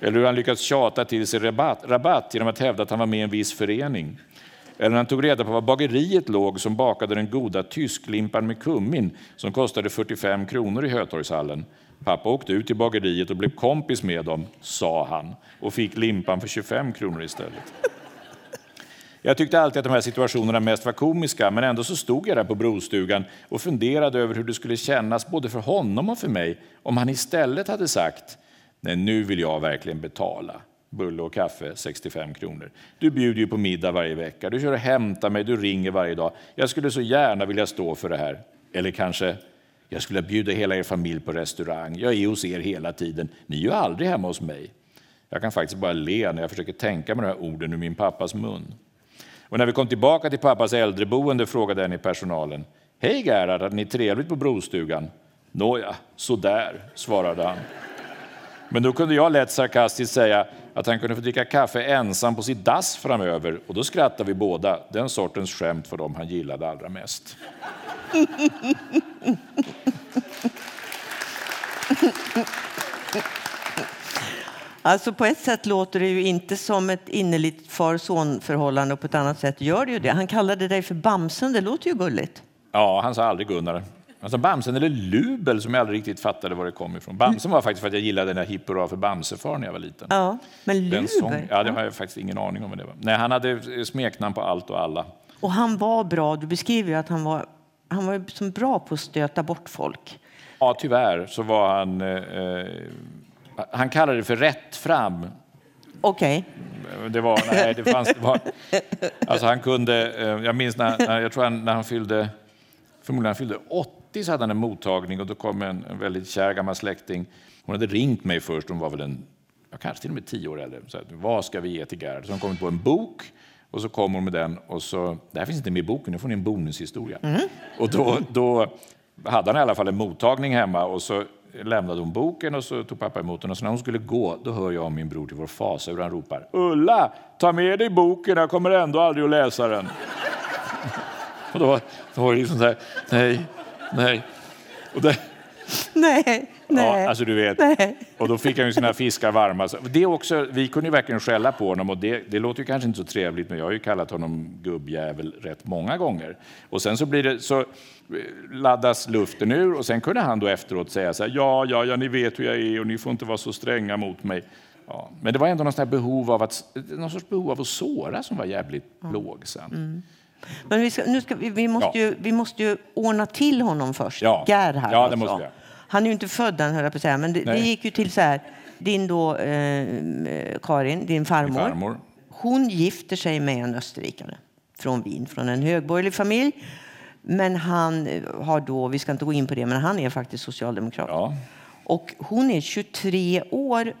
Speaker 2: Eller hur han lyckats tjata till sig rabatt, rabatt genom att hävda att han var med i en viss förening. Eller när han tog reda på var bageriet låg som bakade den goda tysklimpan med kummin som kostade 45 kronor i Hötorgshallen. Pappa åkte ut till bageriet och blev kompis med dem, sa han, och fick limpan för 25 kronor istället. Jag tyckte alltid att de här situationerna mest var komiska, men ändå så stod jag där på brostugan och funderade över hur det skulle kännas både för honom och för mig om han istället hade sagt Nej, nu vill jag verkligen betala. Bulle och kaffe 65 kronor. Du bjuder ju på middag varje vecka, du kör och hämtar mig, du ringer varje dag. Jag skulle så gärna vilja stå för det här. Eller kanske, jag skulle bjuda hela er familj på restaurang. Jag är hos er hela tiden. Ni är ju aldrig hemma hos mig. Jag kan faktiskt bara le när jag försöker tänka med de här orden ur min pappas mun. Och när vi kom tillbaka till pappas äldreboende frågade en i personalen. Hej Gerhard, hade ni trevligt på brostugan? Nåja, sådär, svarade han. Men då kunde jag lätt sarkastiskt säga att han kunde få dricka kaffe ensam på sitt dass framöver och då skrattade vi båda. Den sortens skämt var de han gillade allra mest. [laughs]
Speaker 1: Alltså på ett sätt låter det ju inte som ett innerligt far-son-förhållande och på ett annat sätt gör det ju det. Han kallade dig för Bamsen, det låter ju gulligt.
Speaker 2: Ja, han sa aldrig Gunnar. Alltså Bamsen eller Lubel som jag aldrig riktigt fattade var det kom ifrån. Bamsen var faktiskt för att jag gillade den där Hipp för Bamsefar när jag var liten.
Speaker 1: Ja, men Lubel?
Speaker 2: ja, det har jag faktiskt ingen aning om vad det var. Nej, han hade smeknamn på allt och alla.
Speaker 1: Och han var bra, du beskriver ju att han var, han var som bra på att stöta bort folk.
Speaker 2: Ja, tyvärr så var han eh, han kallade det för rätt fram.
Speaker 1: Okej.
Speaker 2: Okay. Det var, nej, det fanns, det var, alltså han kunde, eh, jag minns när, jag tror han, när han fyllde, förmodligen han fyllde 80 så hade han en mottagning och då kom en, en väldigt kär gammal släkting. Hon hade ringt mig först, hon var väl en, kanske till och med tio år äldre. Så här, vad ska vi ge till Gerhard? Så hon kom på en bok och så kom hon med den och så, det här finns inte med i boken, nu får ni en bonushistoria. Mm. Och då, då hade han i alla fall en mottagning hemma och så lämnade hon boken och så tog pappa emot den. Och så när hon skulle gå, då hör jag min bror till vår fasa hur han ropar Ulla, ta med dig boken, jag kommer ändå aldrig att läsa den. [laughs] och då, då var det liksom så här, nej, nej. Och det,
Speaker 1: nej, nej.
Speaker 2: Ja, alltså du vet. Nej. Och då fick han ju sina fiskar varma. Det också, vi kunde ju verkligen skälla på honom och det, det låter ju kanske inte så trevligt men jag har ju kallat honom gubbjävel rätt många gånger. Och sen så blir det så laddas luften ur och sen kunde han då efteråt säga så här, ja, ja, ja, ni vet hur jag är och ni får inte vara så stränga mot mig. Ja, men det var ändå någon, behov av att, någon sorts behov av att såra som var jävligt mm. plågsam. Mm.
Speaker 1: Men vi, ska, nu ska, vi, vi, måste ja. ju, vi måste ju ordna till honom först, ja. Gerhard.
Speaker 2: Ja, det måste vi.
Speaker 1: Han är ju inte född än, höll jag på att säga, men det, det, gick ju till så här. Din då, eh, Karin, din farmor,
Speaker 2: farmor,
Speaker 1: hon gifter sig med en österrikare från Wien, från en högborgerlig familj. Men han har då, vi ska inte gå in på det, men han är faktiskt socialdemokrat.
Speaker 2: Ja.
Speaker 1: Och hon är 23 år.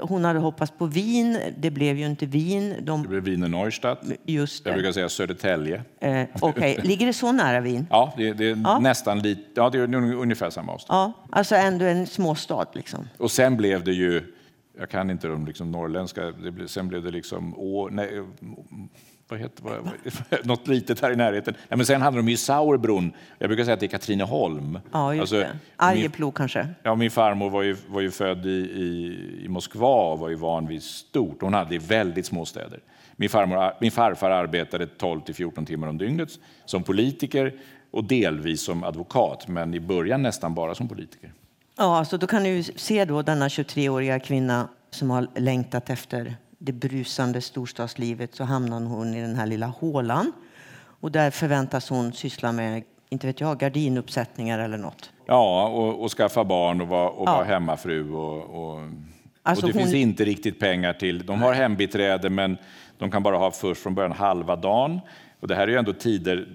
Speaker 1: Hon hade hoppats på Wien. Det blev ju inte Wien.
Speaker 2: De... Det blev Wiener Neustadt.
Speaker 1: Just det.
Speaker 2: Jag brukar säga Södertälje.
Speaker 1: Eh, okay. [laughs] Ligger det så nära Wien?
Speaker 2: Ja, det, det är ja. nästan lite. Ja, det är ungefär samma avstånd.
Speaker 1: Ja, alltså ändå en småstad liksom.
Speaker 2: Och sen blev det ju, jag kan inte de liksom norrländska, det blev, sen blev det liksom å, nej, vad heter, vad, [laughs] något litet här i närheten. Ja, men sen hade de ju Sauerbron. Jag brukar säga att det är Katrineholm.
Speaker 1: Ja, just alltså, det. Arjeplog kanske?
Speaker 2: Ja, min farmor var ju, var ju född i, i, i Moskva och var ju van vid stort. Hon hade väldigt små städer. Min, farmor, min farfar arbetade 12 till 14 timmar om dygnet som politiker och delvis som advokat, men i början nästan bara som politiker.
Speaker 1: Ja, så då kan du se då denna 23-åriga kvinna som har längtat efter det brusande storstadslivet så hamnar hon i den här lilla hålan. Och där förväntas hon syssla med, inte vet jag, gardinuppsättningar eller något.
Speaker 2: Ja, och, och skaffa barn och vara, och ja. vara hemmafru. Och, och, alltså och det hon... finns inte riktigt pengar till... De har hembiträde, men de kan bara ha först från början halva dagen. Och det här är ju ändå tider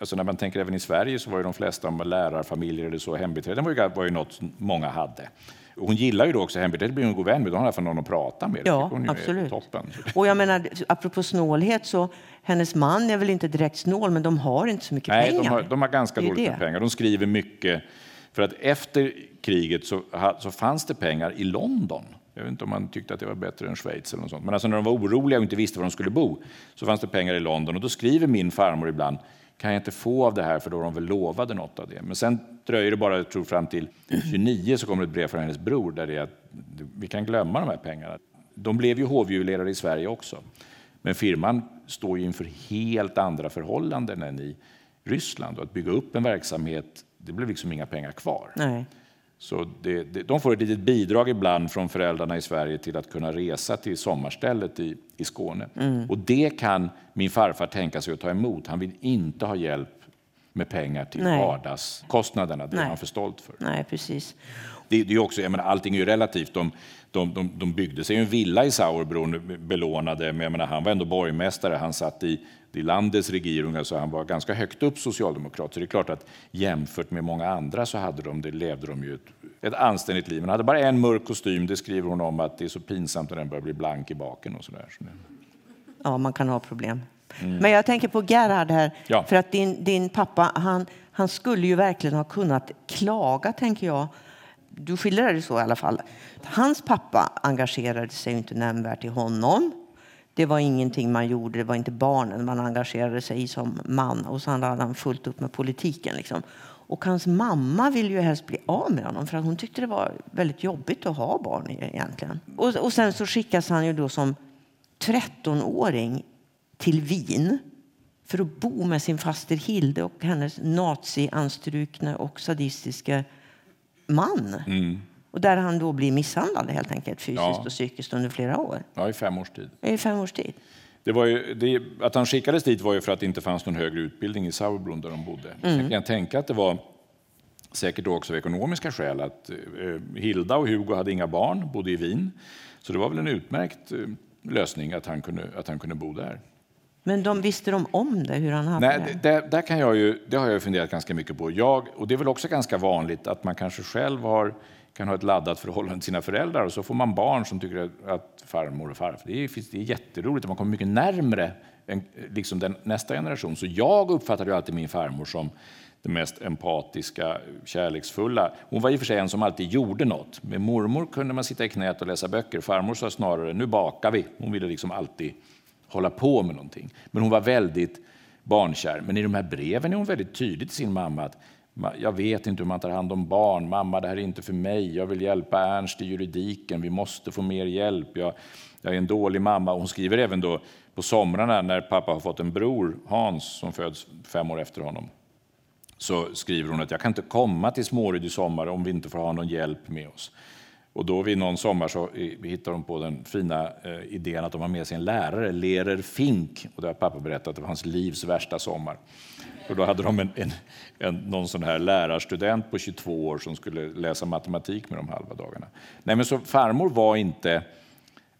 Speaker 2: Alltså när man tänker även i Sverige så var ju de flesta lärarfamiljer eller så, hembiträden var ju, var ju något många hade. Hon gillar ju då också hembiträdet, blir hon god vän med, då har hon någon att prata med.
Speaker 1: Ja, absolut. Toppen. Och jag menar, apropå snålhet så, hennes man är väl inte direkt snål, men de har inte så mycket
Speaker 2: Nej,
Speaker 1: pengar.
Speaker 2: De har, de har ganska dåligt med pengar. De skriver mycket, för att efter kriget så, så fanns det pengar i London. Jag vet inte om man tyckte att det var bättre än Schweiz eller något sånt. Men alltså när de var oroliga och inte visste var de skulle bo så fanns det pengar i London och då skriver min farmor ibland kan jag inte få av det här för då de väl lovade något av det. Men sen dröjer det bara, jag tror fram till 29 så kommer ett brev från hennes bror där det är att vi kan glömma de här pengarna. De blev ju hovjuvelerare i Sverige också. Men firman står ju inför helt andra förhållanden än i Ryssland och att bygga upp en verksamhet, det blev liksom inga pengar kvar.
Speaker 1: Nej.
Speaker 2: Så det, det, de får ett litet bidrag ibland från föräldrarna i Sverige till att kunna resa till sommarstället i, i Skåne. Mm. Och det kan min farfar tänka sig att ta emot. Han vill inte ha hjälp med pengar till Nej. vardagskostnaderna. Det är han för stolt för.
Speaker 1: Nej, precis.
Speaker 2: Det, det är också, jag menar, allting är ju relativt. De, de, de, de byggde sig en villa i Sauerbron belånade, men jag menar, han var ändå borgmästare. Han satt i, i landets regering, alltså han var ganska högt upp socialdemokrat. Så det är klart att jämfört med många andra så hade de, det levde de ju ett, ett anständigt liv. Men hade bara en mörk kostym, det skriver hon om att det är så pinsamt när den börjar bli blank i baken och sådär.
Speaker 1: Ja, man kan ha problem. Mm. Men jag tänker på Gerhard här, ja. för att din, din pappa, han, han skulle ju verkligen ha kunnat klaga, tänker jag. Du skildrar det så i alla fall. Hans pappa engagerade sig inte nämnvärt i honom. Det var ingenting man gjorde, det var inte barnen man engagerade sig i som man. Och sen hade han fullt upp med politiken. Liksom. Och hans mamma ville ju helst bli av med honom för hon tyckte det var väldigt jobbigt att ha barn e- egentligen. Och, och sen så skickas han ju då som 13-åring till Wien för att bo med sin faster Hilde och hennes nazianstrukna och sadistiska man. Mm. Och där han då blir misshandlad helt enkelt fysiskt ja. och psykiskt under flera år.
Speaker 2: Ja, i fem års tid.
Speaker 1: I fem års tid.
Speaker 2: Det var ju, det, att han skickades dit var ju för att det inte fanns någon högre utbildning i Sauerbrunn där de bodde. Mm. Sen kan jag tänka att det var säkert också av ekonomiska skäl att eh, Hilda och Hugo hade inga barn, bodde i Wien. Så det var väl en utmärkt eh, lösning att han kunde, att han kunde bo där.
Speaker 1: Men de visste de om det, hur han hade
Speaker 2: Nej, det? det? Där kan jag ju, det har jag funderat ganska mycket på. Jag, och det är väl också ganska vanligt att man kanske själv har, kan ha ett laddat förhållande till sina föräldrar och så får man barn som tycker att farmor och farfar, det är, det är jätteroligt, man kommer mycket närmre än, liksom den, nästa generation. Så jag uppfattade ju alltid min farmor som den mest empatiska, kärleksfulla. Hon var i och för sig en som alltid gjorde något. Med mormor kunde man sitta i knät och läsa böcker. Farmor sa snarare, nu bakar vi. Hon ville liksom alltid hålla på med någonting. Men hon var väldigt barnkär. Men i de här breven är hon väldigt tydlig till sin mamma att jag vet inte hur man tar hand om barn. Mamma, det här är inte för mig. Jag vill hjälpa Ernst i juridiken. Vi måste få mer hjälp. Jag, jag är en dålig mamma. Hon skriver även då på somrarna när pappa har fått en bror, Hans, som föds fem år efter honom. Så skriver hon att jag kan inte komma till Småryd i sommar om vi inte får ha någon hjälp med oss. Och då vid någon sommar så hittar de på den fina eh, idén att de har med sig en lärare, Lerer Fink. Och det har pappa berättat, det var hans livs värsta sommar. Och då hade de en, en, en, någon sån här lärarstudent på 22 år som skulle läsa matematik med de halva dagarna. Nej, men så farmor var inte...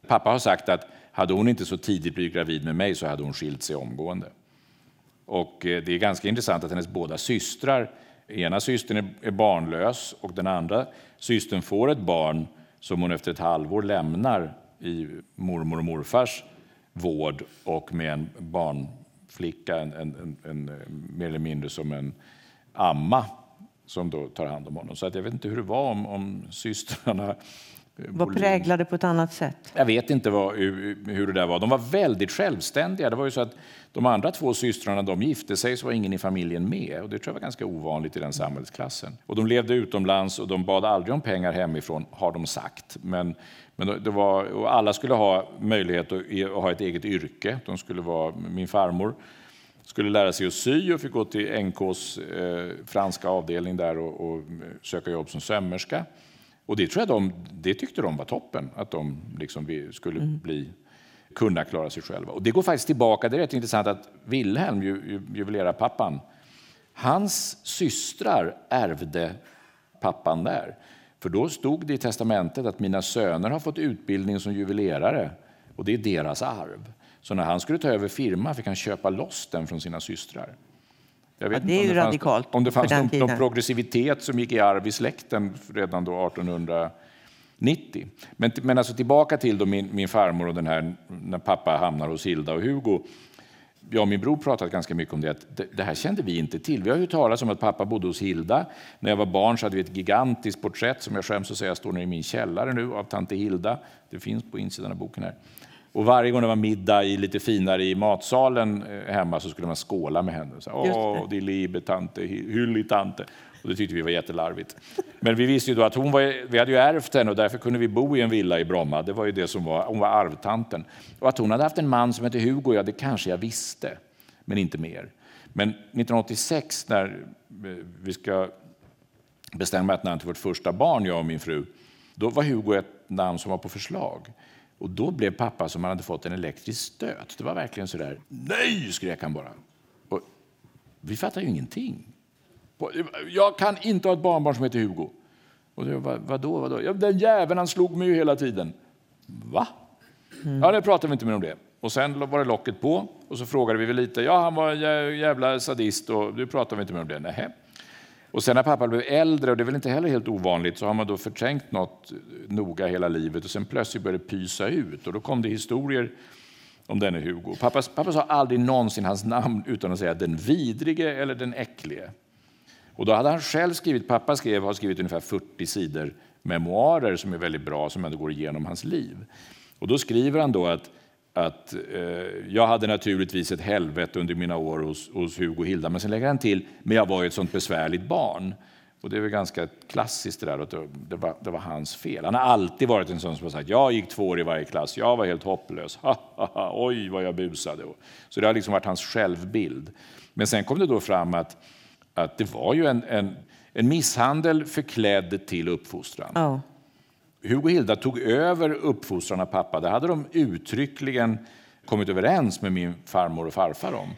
Speaker 2: Pappa har sagt att hade hon inte så tidigt blivit gravid med mig så hade hon skilt sig omgående. Och eh, det är ganska intressant att hennes båda systrar ena systern är barnlös och den andra systern får ett barn som hon efter ett halvår lämnar i mormor och morfars vård och med en barn flicka en, en, en, mer eller mindre som en amma som då tar hand om honom. Så att jag vet inte hur det var om, om systrarna
Speaker 1: var präglade på ett annat sätt?
Speaker 2: Jag vet inte vad, hur det där var. De var väldigt självständiga. Det var ju så att de andra två systrarna de gifte sig så var ingen i familjen med. Och det tror jag var ganska ovanligt i den samhällsklassen. Och de levde utomlands och de bad aldrig om pengar hemifrån, har de sagt. Men, men det var, och alla skulle ha möjlighet att, ha ett eget yrke. De skulle vara, min farmor skulle lära sig att sy och fick gå till NKs eh, franska avdelning där och, och söka jobb som sömmerska. Och det tror jag de, det tyckte de var toppen, att de liksom skulle mm. bli, kunna klara sig själva. Och det går faktiskt tillbaka, det är rätt intressant att Wilhelm, ju, ju, juvelerarpappan, hans systrar ärvde pappan där. För då stod det i testamentet att mina söner har fått utbildning som juvelerare och det är deras arv. Så när han skulle ta över firman fick han köpa loss den från sina systrar.
Speaker 1: Jag vet ja, det är ju radikalt.
Speaker 2: Om det fanns någon, någon, progressivitet som gick i arv i släkten redan då 1890. Men, men alltså tillbaka till då min, min farmor och den här när pappa hamnar hos Hilda och Hugo. Jag och min bror pratat ganska mycket om det, att det, det här kände vi inte till. Vi har ju talat om att pappa bodde hos Hilda. När jag var barn så hade vi ett gigantiskt porträtt som jag skäms att säga står nere i min källare nu av tante Hilda. Det finns på insidan av boken här. Och varje gång det var middag i lite finare i matsalen eh, hemma så skulle man skåla med henne. Så, Åh, det liebe tante, hyllig tante. Och det tyckte vi var jättelarvigt. Men vi visste ju då att hon var, vi hade ju ärvt henne och därför kunde vi bo i en villa i Bromma. Det var ju det som var, hon var arvtanten. Och att hon hade haft en man som hette Hugo, ja det kanske jag visste, men inte mer. Men 1986 när eh, vi ska bestämma ett namn till vårt första barn, jag och min fru, då var Hugo ett namn som var på förslag. Och då blev pappa som han hade fått en elektrisk stöt. Det var verkligen så där, nej, skrek han bara. Och vi fattade ju ingenting. Jag kan inte ha ett barnbarn som heter Hugo. Och då, vad, vadå, vadå? Ja, den jäveln han slog mig ju hela tiden. Va? Mm. Ja, det pratade vi inte mer om det. Och sen var det locket på och så frågade vi väl lite. Ja, han var en jävla sadist och nu pratar vi inte mer om det. Nähä. Och sen när pappa blev äldre, och det är väl inte heller helt ovanligt, så har man då förträngt något noga hela livet och sen plötsligt började det pysa ut och då kom det historier om denne Hugo. Pappa, pappa sa aldrig någonsin hans namn utan att säga den vidrige eller den äcklige. Och då hade han själv skrivit, pappa skrev, har skrivit ungefär 40 sidor memoarer som är väldigt bra, som ändå går igenom hans liv. Och då skriver han då att att eh, jag hade naturligtvis ett helvete under mina år hos, hos Hugo och Hilda, men sen lägger han till, men jag var ju ett sånt besvärligt barn. Och det är väl ganska klassiskt det där, att det var, det var hans fel. Han har alltid varit en sån som har sagt, jag gick två år i varje klass, jag var helt hopplös, [laughs] ha, ha, ha, oj vad jag busade. Så det har liksom varit hans självbild. Men sen kom det då fram att, att det var ju en, en, en misshandel förklädd till uppfostran. Oh. Hugo och Hilda tog över uppfostran av pappa. Det hade de uttryckligen kommit överens med min farmor och farfar om.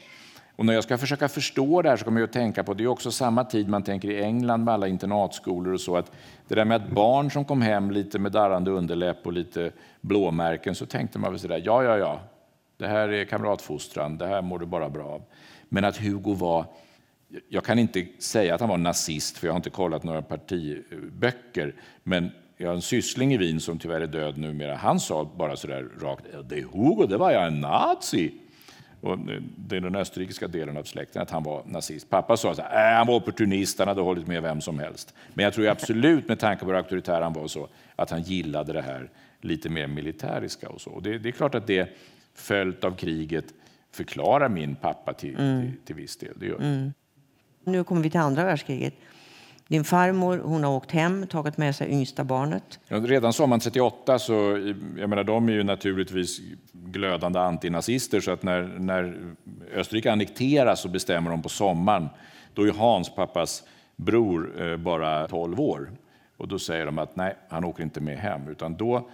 Speaker 2: Och när jag ska försöka förstå det här så kommer jag att tänka på, det är också samma tid man tänker i England med alla internatskolor och så, att det där med att barn som kom hem lite med darrande underläpp och lite blåmärken, så tänkte man väl sådär, ja, ja, ja, det här är kamratfostran, det här mår du bara bra av. Men att Hugo var, jag kan inte säga att han var nazist, för jag har inte kollat några partiböcker, men jag har en syssling i Wien som tyvärr är död numera. Han sa bara så där rakt, det är Hugo, det var jag en nazi. Och det är den österrikiska delen av släkten, att han var nazist. Pappa sa att äh, han var opportunist, han hade hållit med vem som helst. Men jag tror absolut, med tanke på hur auktoritär han var, så att han gillade det här lite mer militäriska. Och så. Och det, det, är klart att det, följt av kriget, förklarar min pappa till, mm. till, till viss del. Det gör mm.
Speaker 1: Nu kommer vi till andra världskriget. Din farmor hon har åkt hem, tagit med sig yngsta barnet.
Speaker 2: Ja, redan sommaren 38 så, jag menar de är ju naturligtvis glödande antinazister så att när, när Österrike annekteras så bestämmer de på sommaren, då är Hans, pappas bror, eh, bara 12 år. Och då säger de att nej, han åker inte med hem, utan då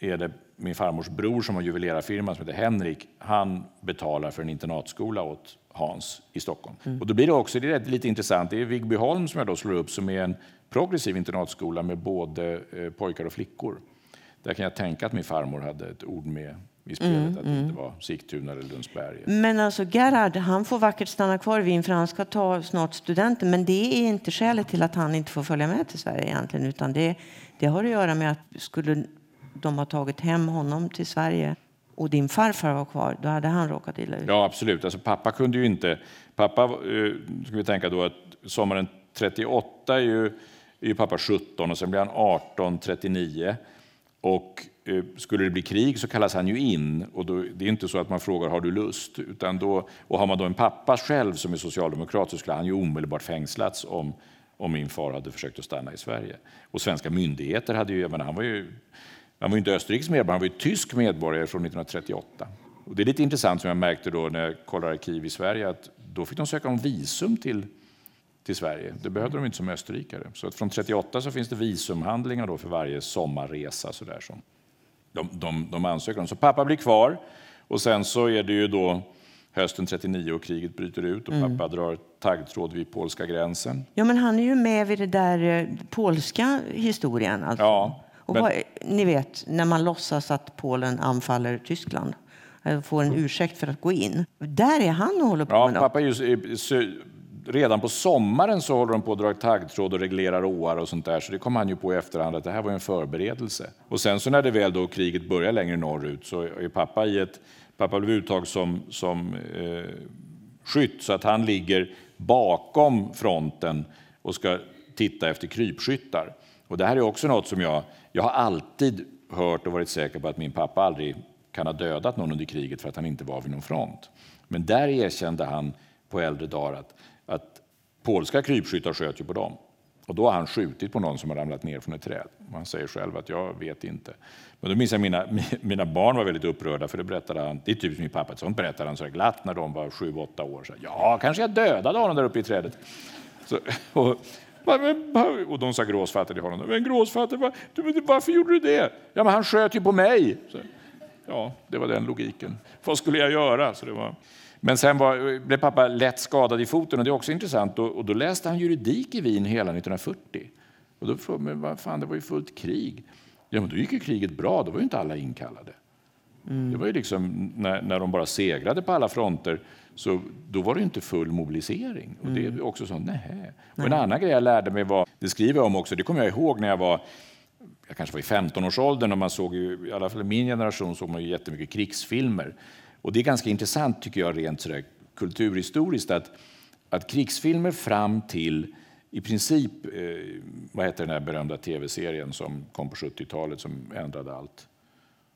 Speaker 2: är det min farmors bror som har juvelerarfirma som heter Henrik, han betalar för en internatskola åt Hans i Stockholm. Mm. Och då blir det också det är lite intressant, det är Vigbyholm som jag då slår upp som är en progressiv internatskola med både eh, pojkar och flickor. Där kan jag tänka att min farmor hade ett ord med i spelet, mm, att det mm. inte var Sigtuna eller Lundsberg.
Speaker 1: Men alltså Gerhard, han får vackert stanna kvar i Wien för han ska ta snart studenten. Men det är inte skälet till att han inte får följa med till Sverige egentligen, utan det, det har att göra med att skulle de ha tagit hem honom till Sverige och din farfar var kvar, då hade han råkat illa ut.
Speaker 2: Ja, absolut. Alltså, pappa kunde ju inte... Pappa, eh, ska vi tänka då att sommaren 38 är ju, är ju pappa 17 och sen blir han 18, 39. Och eh, skulle det bli krig så kallas han ju in. Och då, det är inte så att man frågar har du lust? Utan då, och har man då en pappa själv som är socialdemokrat så skulle han ju omedelbart fängslats om, om min far hade försökt att stanna i Sverige. Och svenska myndigheter hade ju, jag menar, han var ju han var inte österrikisk medborgare, han var ju tysk medborgare från 1938. Och det är lite intressant som jag märkte då när jag kollade arkiv i Sverige att då fick de söka om visum till, till Sverige. Det behövde de inte som österrikare. Så att från 38 så finns det visumhandlingar då för varje sommarresa så där som de, de, de ansöker om. Så pappa blir kvar och sen så är det ju då hösten 39 och kriget bryter ut och mm. pappa drar taggtråd vid polska gränsen.
Speaker 1: Ja, men han är ju med vid det där eh, polska historien. Alltså. Ja, och men... vad, ni vet, när man låtsas att Polen anfaller Tyskland får en ursäkt för att gå in. Där är han och håller på
Speaker 2: ja, med pappa är ju, Redan på sommaren så håller de på att dra taggtråd och reglerar åar och sånt där. Så det kom han ju på i efterhand att det här var en förberedelse. Och sen så när det väl då kriget börjar längre norrut så är pappa i ett Pappa blev uttag som, som eh, skytt så att han ligger bakom fronten och ska titta efter krypskyttar. Och det här är också något som jag, jag har alltid hört och varit säker på att min pappa aldrig kan ha dödat någon under kriget för att han inte var vid någon front. Men där erkände han på äldre dagar att, att polska krypskyttar sköt ju på dem. Och då har han skjutit på någon som har ramlat ner från ett träd. Han säger själv att jag vet inte. Men då minns jag mina, mina barn var väldigt upprörda för det berättade han. Det är typiskt min pappa, sånt berättade han så glatt när de var sju, åtta år. Så, ja, kanske jag dödade honom där uppe i trädet. Så, [laughs] och, och de sa gråsfatter till honom. Men gråsfatter, varför gjorde du det? Ja, men han sköt ju på mig. Så, ja, det var den logiken. Vad skulle jag göra? Så det var... Men sen var, blev pappa lätt skadad i foten och det är också intressant. Och, och då läste han juridik i Wien hela 1940. Och då frågade man, vad fan, det var ju fullt krig. Ja, men då gick ju kriget bra, då var ju inte alla inkallade. Mm. Det var ju liksom när, när de bara segrade på alla fronter, så då var det inte full mobilisering. Och det är mm. också så, nej. Och en annan grej jag lärde mig var, det skriver jag om också, det kommer jag ihåg när jag var jag kanske var i 15-årsåldern och man såg ju, i alla fall i min generation såg man ju jättemycket krigsfilmer. Och det är ganska intressant tycker jag rent sådär, kulturhistoriskt att, att krigsfilmer fram till i princip, eh, vad heter den här berömda tv-serien som kom på 70-talet som ändrade allt?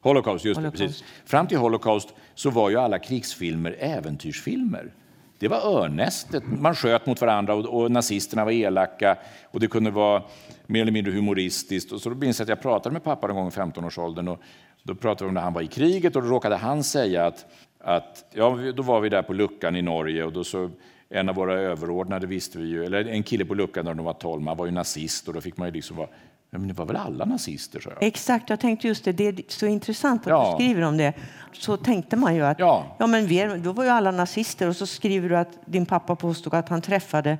Speaker 2: Holocaust, just Holocaust. Det, precis. Fram till Holocaust så var ju alla krigsfilmer äventyrsfilmer. Det var örnästet. Man sköt mot varandra och, och, nazisterna var elaka och det kunde vara mer eller mindre humoristiskt. Och så då minns jag att jag pratade med pappa en gång i 15-årsåldern och då pratade vi om när han var i kriget och då råkade han säga att, att ja, då var vi där på luckan i Norge och då så en av våra överordnade visste vi ju, eller en kille på luckan när de var 12, han var ju nazist och då fick man ju liksom vara men det var väl alla nazister? Så jag.
Speaker 1: Exakt, jag tänkte just det. Det är så intressant att ja. du skriver om det. Så tänkte man ju att ja. Ja, men vi, då var ju alla nazister och så skriver du att din pappa påstod att han träffade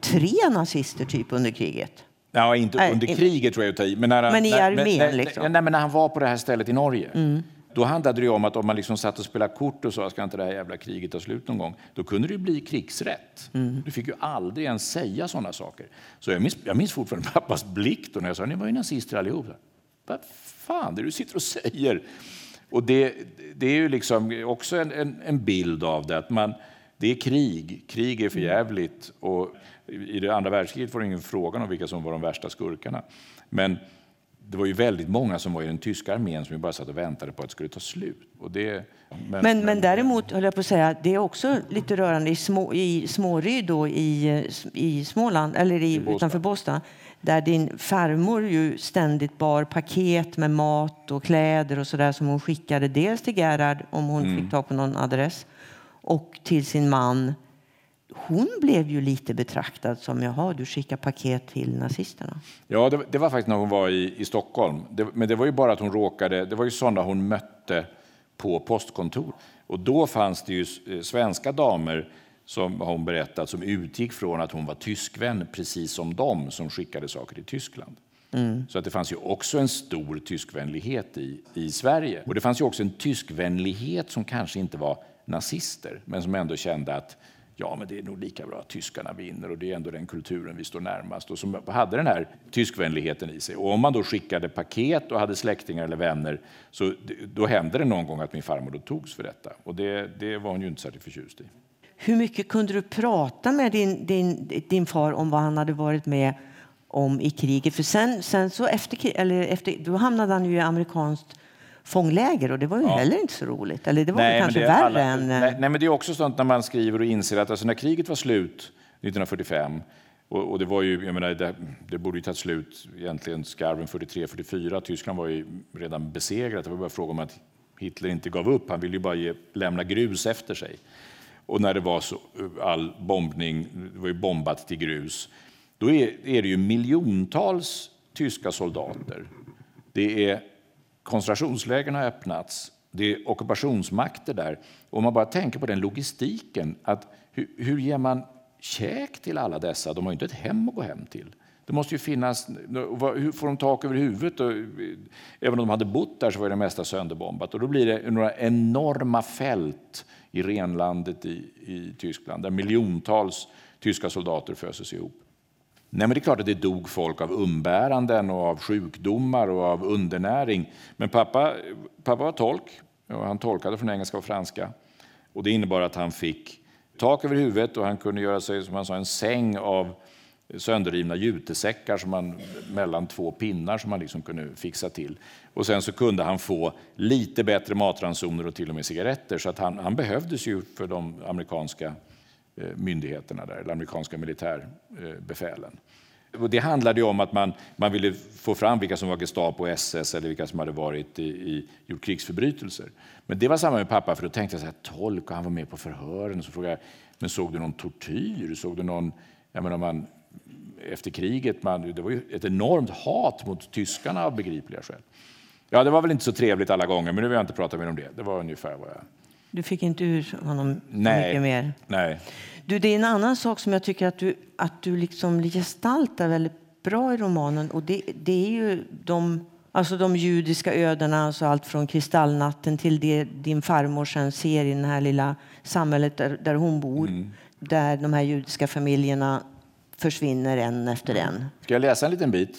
Speaker 1: tre nazister typ under kriget.
Speaker 2: Ja, inte under kriget tror jag
Speaker 1: Men, när, men i armén?
Speaker 2: När,
Speaker 1: liksom.
Speaker 2: nej, men när han var på det här stället i Norge. Mm. Då handlade det om att om man liksom satt och spelade kort och sa ska inte det här jävla kriget ta slut någon gång, då kunde det bli krigsrätt. Mm. Du fick ju aldrig ens säga sådana saker. Så jag minns, jag minns fortfarande [laughs] pappas blick då när jag sa ni var ju nazister allihop. Vad fan det du sitter och säger? Och det, det är ju liksom också en, en, en, bild av det, att man, det är krig. Krig är förjävligt. Och I det andra världskriget var det ingen fråga om vilka som var de värsta skurkarna. Men det var ju väldigt många som var i den tyska armén som bara satt och väntade på att det skulle ta slut. Och det,
Speaker 1: men, men, men däremot, höll jag på att säga, det är också lite rörande i, små, i Småryd då, i, i Småland, eller i, Båstad. utanför Båstad, där din farmor ju ständigt bar paket med mat och kläder och sådär som hon skickade dels till Gerhard om hon mm. fick tag på någon adress och till sin man hon blev ju lite betraktad som jaha, du skickar paket till nazisterna.
Speaker 2: Ja, det, det var faktiskt när hon var i, i Stockholm. Det, men det var ju bara att hon råkade, det var ju sådana hon mötte på postkontor. Och då fanns det ju eh, svenska damer som har hon berättat som utgick från att hon var tyskvän precis som de som skickade saker till Tyskland. Mm. Så att det fanns ju också en stor tyskvänlighet i, i Sverige. Och det fanns ju också en tyskvänlighet som kanske inte var nazister, men som ändå kände att ja, men det är nog lika bra att tyskarna vinner och det är ändå den kulturen vi står närmast och som hade den här tyskvänligheten i sig. Och om man då skickade paket och hade släktingar eller vänner så då hände det någon gång att min farmor då togs för detta och det, det var hon ju inte särskilt förtjust i.
Speaker 1: Hur mycket kunde du prata med din, din, din far om vad han hade varit med om i kriget? För sen, sen så efter, eller efter, då hamnade han ju i amerikanskt fångläger och det var ju ja. heller inte så roligt. Eller det var nej, kanske värre alla, än...
Speaker 2: Nej, nej, men det är också sånt när man skriver och inser att alltså när kriget var slut 1945 och, och det var ju, jag menar, det, det borde ju tagit slut egentligen skarven 43-44. Tyskland var ju redan besegrat. Det var bara fråga om att Hitler inte gav upp. Han ville ju bara ge, lämna grus efter sig. och när det var så, all bombning, det var ju bombat till grus, då är, är det ju miljontals tyska soldater. Det är koncentrationslägren har öppnats, det är ockupationsmakter där. Och man bara tänker på den logistiken, att hur, hur ger man käk till alla dessa? De har ju inte ett hem att gå hem till. Det måste ju finnas, hur får de tak över huvudet? Och, eh, även om de hade bott där så var det mesta sönderbombat. Och då blir det några enorma fält i renlandet i, i Tyskland där miljontals tyska soldater föses ihop. Nej, men det är klart att det dog folk av umbäranden och av sjukdomar och av undernäring. Men pappa, pappa var tolk och han tolkade från engelska och franska. Och det innebar att han fick tak över huvudet och han kunde göra sig som han sa, en säng av sönderrivna jutesäckar som man, mellan två pinnar som man liksom kunde fixa till. Och sen så kunde han få lite bättre matransoner och till och med cigaretter. Så att han, han behövdes ju för de amerikanska Eh, myndigheterna där, eller amerikanska militärbefälen. Och det handlade om att man, man ville få fram vilka som var Gestapo och SS eller vilka som hade varit i, i, gjort krigsförbrytelser. Men det var samma med pappa, för då tänkte jag så här, tolk och han var med på förhören. Så frågade jag, men såg du någon tortyr? Såg du någon, jag menar, man, efter kriget. Man, det var ju ett enormt hat mot tyskarna av begripliga skäl. Ja, det var väl inte så trevligt alla gånger, men nu vill jag inte prata mer om det. Det var ungefär vad jag...
Speaker 1: Du fick inte ur honom Nej. mycket mer?
Speaker 2: Nej.
Speaker 1: Du, det är en annan sak som jag tycker att du, att du liksom gestaltar väldigt bra i romanen och det, det är ju de, alltså de judiska ödena, alltså allt från kristallnatten till det din farmor sen ser i det här lilla samhället där, där hon bor. Mm. Där de här judiska familjerna försvinner en efter en.
Speaker 2: Ska jag läsa en liten bit?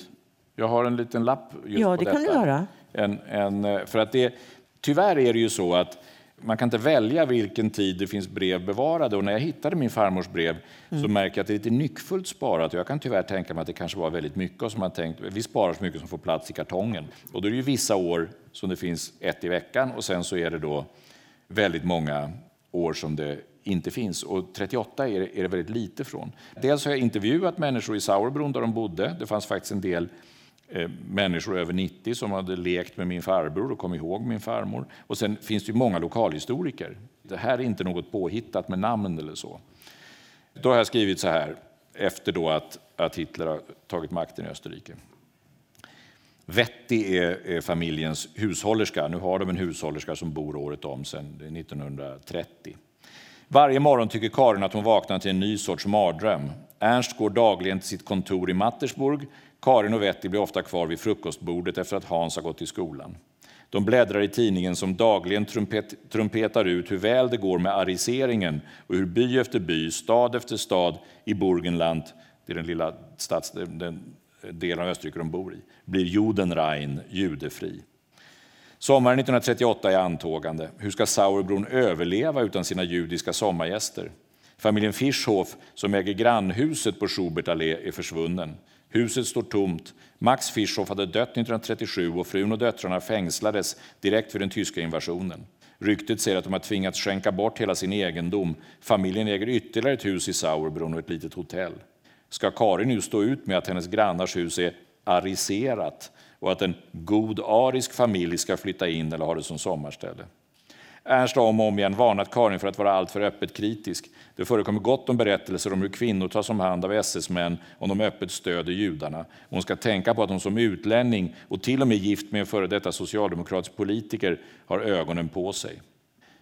Speaker 2: Jag har en liten lapp just
Speaker 1: Ja,
Speaker 2: det
Speaker 1: kan du göra.
Speaker 2: En, en, eh, för att det, tyvärr är det ju så att man kan inte välja vilken tid det finns brev bevarade. Och när jag hittade min farmors brev mm. så märker jag att det är lite nyckfullt sparat. Och jag kan tyvärr tänka mig att det kanske var väldigt mycket. Och som man tänkt, vi sparar så mycket som får plats i kartongen. Och då är det ju vissa år som det finns ett i veckan och sen så är det då väldigt många år som det inte finns. Och 38 är det, är det väldigt lite från. Dels har jag intervjuat människor i Sauerbron där de bodde. Det fanns faktiskt en del Eh, människor över 90 som hade lekt med min farbror och kom ihåg min farmor. Och sen finns det ju många lokalhistoriker. Det här är inte något påhittat med namn eller så. Då har jag skrivit så här efter då att, att Hitler har tagit makten i Österrike. Vetti är, är, familjens hushållerska. Nu har de en hushållerska som bor året om sedan 1930. Varje morgon tycker Karin att hon vaknar till en ny sorts mardröm. Ernst går dagligen till sitt kontor i Mattersburg. Karin och Vetti blir ofta kvar vid frukostbordet efter att Hans har gått till skolan. De bläddrar i tidningen som dagligen trumpet, trumpetar ut hur väl det går med ariseringen och hur by efter by, stad efter stad i Burgenland, det är den lilla stads, den delen av Österrike de bor i, blir Judenrein, judefri. Sommaren 1938 är antågande. Hur ska Sauerbron överleva utan sina judiska sommargäster? Familjen Fischhof, som äger grannhuset på Schubert allé, är försvunnen. Huset står tomt. Max Fischhoff hade dött 1937 och frun och döttrarna fängslades direkt för den tyska invasionen. Ryktet säger att de har tvingats skänka bort hela sin egendom. Familjen äger ytterligare ett hus i Sauerbrunn och ett litet hotell. Ska Karin nu stå ut med att hennes grannars hus är ariserat och att en god arisk familj ska flytta in eller ha det som sommarställe. Ernst har om och om igen varnat Karin för att vara alltför öppet kritisk. Det förekommer gott om berättelser om hur kvinnor tas om hand av SS-män om de öppet stöder judarna. Hon ska tänka på att hon som utlänning och till och med gift med en före detta socialdemokratisk politiker har ögonen på sig.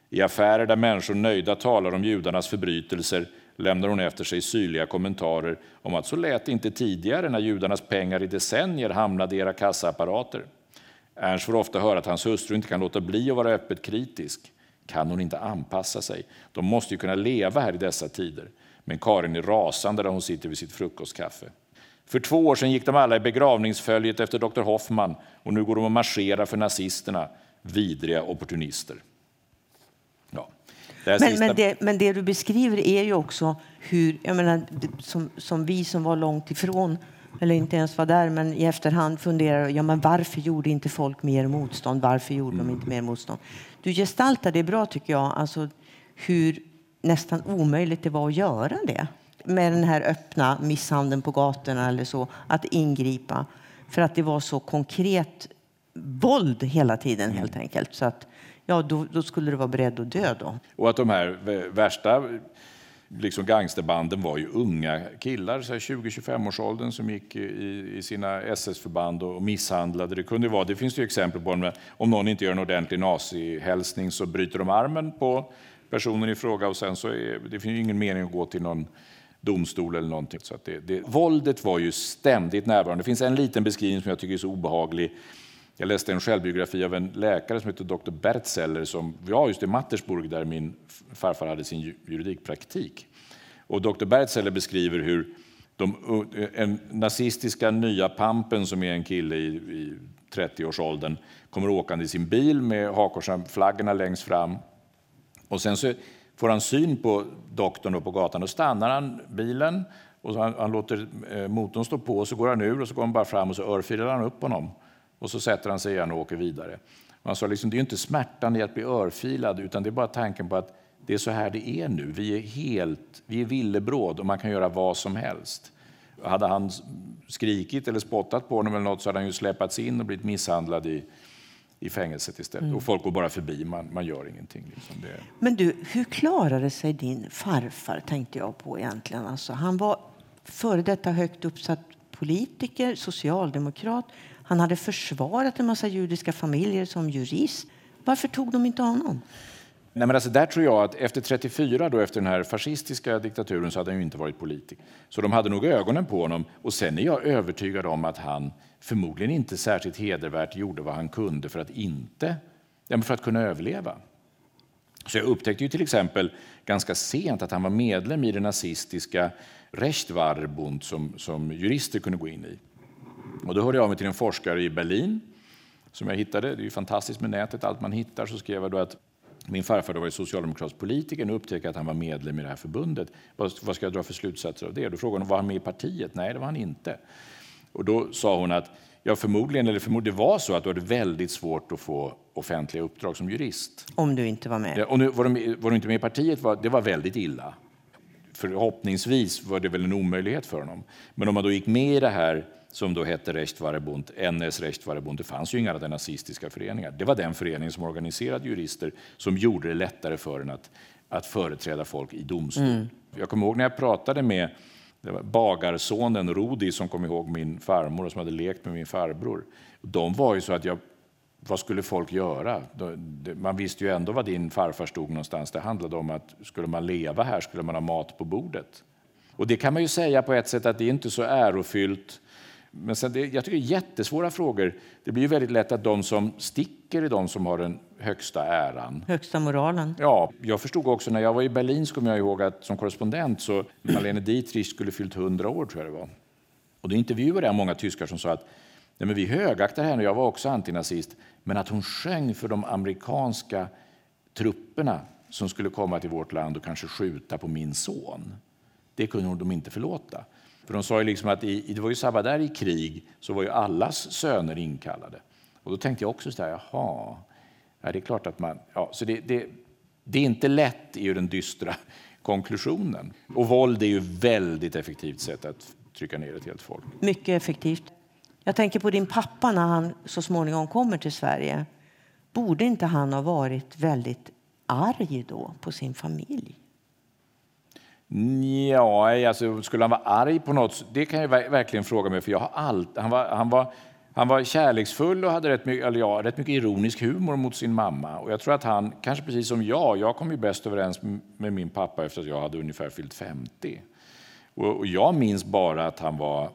Speaker 2: I affärer där människor nöjda talar om judarnas förbrytelser lämnar hon efter sig syrliga kommentarer om att så lät det inte tidigare när judarnas pengar i decennier hamnade i era kassaapparater. Ernst får ofta höra att hans hustru inte kan låta bli att vara öppet kritisk. Kan hon inte anpassa sig? De måste ju kunna leva här i dessa tider. Men Karin är rasande där hon sitter vid sitt frukostkaffe. För två år sedan gick de alla i begravningsföljet efter Dr. Hoffman och nu går de och marscherar för nazisterna. Vidriga opportunister.
Speaker 1: Det men, sista... men, det, men det du beskriver är ju också hur, jag menar, som, som vi som var långt ifrån eller inte ens var där, men i efterhand funderar ja, men varför gjorde inte folk mer motstånd? Varför gjorde de inte mer motstånd? Du gestaltar det bra tycker jag, alltså hur nästan omöjligt det var att göra det med den här öppna misshandeln på gatorna eller så, att ingripa. För att det var så konkret våld hela tiden helt enkelt. Så att ja då, då skulle du vara beredd att dö då.
Speaker 2: Och att de här värsta liksom gangsterbanden var ju unga killar, 20-25-årsåldern som gick i, i sina SS-förband och misshandlade. Det kunde vara, det finns det exempel på, om någon inte gör en ordentlig nazihälsning så bryter de armen på personen i fråga och sen så är det finns ingen mening att gå till någon domstol eller någonting. Så det, det, våldet var ju ständigt närvarande. Det finns en liten beskrivning som jag tycker är så obehaglig. Jag läste en självbiografi av en läkare som heter Dr. Bertzeller som var just i Mattersburg där min farfar hade sin juridikpraktik. Och Dr. Bertzeller beskriver hur de eh, en nazistiska nya pampen som är en kille i, i 30-årsåldern kommer åkande i sin bil med hakorsflaggorna längst fram. Och sen så får han syn på doktorn på gatan. Då stannar han bilen och han, han, låter eh, motorn stå på. och Så går han ur och så går han bara fram och så örfilar han upp honom. Och så sätter han sig igen och åker vidare. Man sa liksom, det är inte smärtan i att bli örfilad utan det är bara tanken på att det är så här det är nu. Vi är helt, vi är villebråd och man kan göra vad som helst. Hade han skrikit eller spottat på honom eller något så hade han ju släpats in och blivit misshandlad i, i fängelset istället. Mm. Och folk går bara förbi, man, man gör ingenting. Liksom. Det...
Speaker 1: Men du, hur klarade sig din farfar, tänkte jag på egentligen. Alltså, han var före detta högt uppsatt politiker, socialdemokrat. Han hade försvarat en massa judiska familjer som jurist. Varför tog de inte honom?
Speaker 2: Nej, men alltså där tror jag att efter 34, då, efter den här fascistiska diktaturen, så hade han ju inte varit politiker. Så de hade nog ögonen på honom. Och sen är jag övertygad om att han förmodligen inte särskilt hedervärt gjorde vad han kunde för att inte, för att kunna överleva. Så jag upptäckte ju till exempel ganska sent att han var medlem i det nazistiska Rechtwarbund som, som jurister kunde gå in i. Och då hörde jag av mig till en forskare i Berlin som jag hittade. Det är ju fantastiskt med nätet, allt man hittar. Så skrev jag då att min farfar var socialdemokratisk politiker. Nu upptäckte att han var medlem i det här förbundet. Vad, vad ska jag dra för slutsatser av det? Då frågade hon, var han med i partiet? Nej, det var han inte. Och då sa hon att ja, förmodligen, eller förmodligen var så att du hade väldigt svårt att få offentliga uppdrag som jurist.
Speaker 1: Om du inte var med?
Speaker 2: Ja, och nu, var, du, var du inte med i partiet, var, det var väldigt illa. Förhoppningsvis var det väl en omöjlighet för honom. Men om man då gick med i det här som då hette Rechtvarebund, NS Rechtvarebund. Det fanns ju inga andra nazistiska föreningar. Det var den förening som organiserade jurister som gjorde det lättare för en att, att företräda folk i domstol. Mm. Jag kommer ihåg när jag pratade med bagarsonen Rudi som kom ihåg min farmor och som hade lekt med min farbror. De var ju så att jag vad skulle folk göra? Man visste ju ändå var din farfar stod någonstans. Det handlade om att skulle man leva här skulle man ha mat på bordet. Och det kan man ju säga på ett sätt att det är inte så ärofyllt men sen det, jag tycker det är jättesvåra frågor. Det blir ju väldigt lätt att de som sticker är de som har den högsta äran.
Speaker 1: Högsta moralen.
Speaker 2: Ja, jag förstod också när jag var i Berlin, så jag ihåg att som korrespondent så Marlene Dietrich skulle fyllt 100 år tror jag det var. Och då intervjuade jag många tyskar som sa att Nej, men vi högaktar henne, jag var också antinazist, men att hon sjöng för de amerikanska trupperna som skulle komma till vårt land och kanske skjuta på min son. Det kunde de inte förlåta. För de sa ju liksom att i, det var ju samma där i krig så var ju allas söner inkallade. Och då tänkte jag också så här, jaha, ja, det är klart att man, ja, så det, det, det är inte lätt är ju den dystra [laughs] konklusionen. Och våld är ju väldigt effektivt sätt att trycka ner ett helt folk.
Speaker 1: Mycket effektivt. Jag tänker på din pappa när han så småningom kommer till Sverige. Borde inte han ha varit väldigt arg då på sin familj?
Speaker 2: Ja, alltså, skulle han vara arg på något? Det kan jag verkligen fråga mig, för jag har allt. Han var, han var, han var kärleksfull och hade rätt mycket, eller ja, rätt mycket ironisk humor mot sin mamma. Och jag tror att han, kanske precis som jag, jag kom ju bäst överens med min pappa efter att jag hade ungefär fyllt 50. Och, och jag minns bara att han var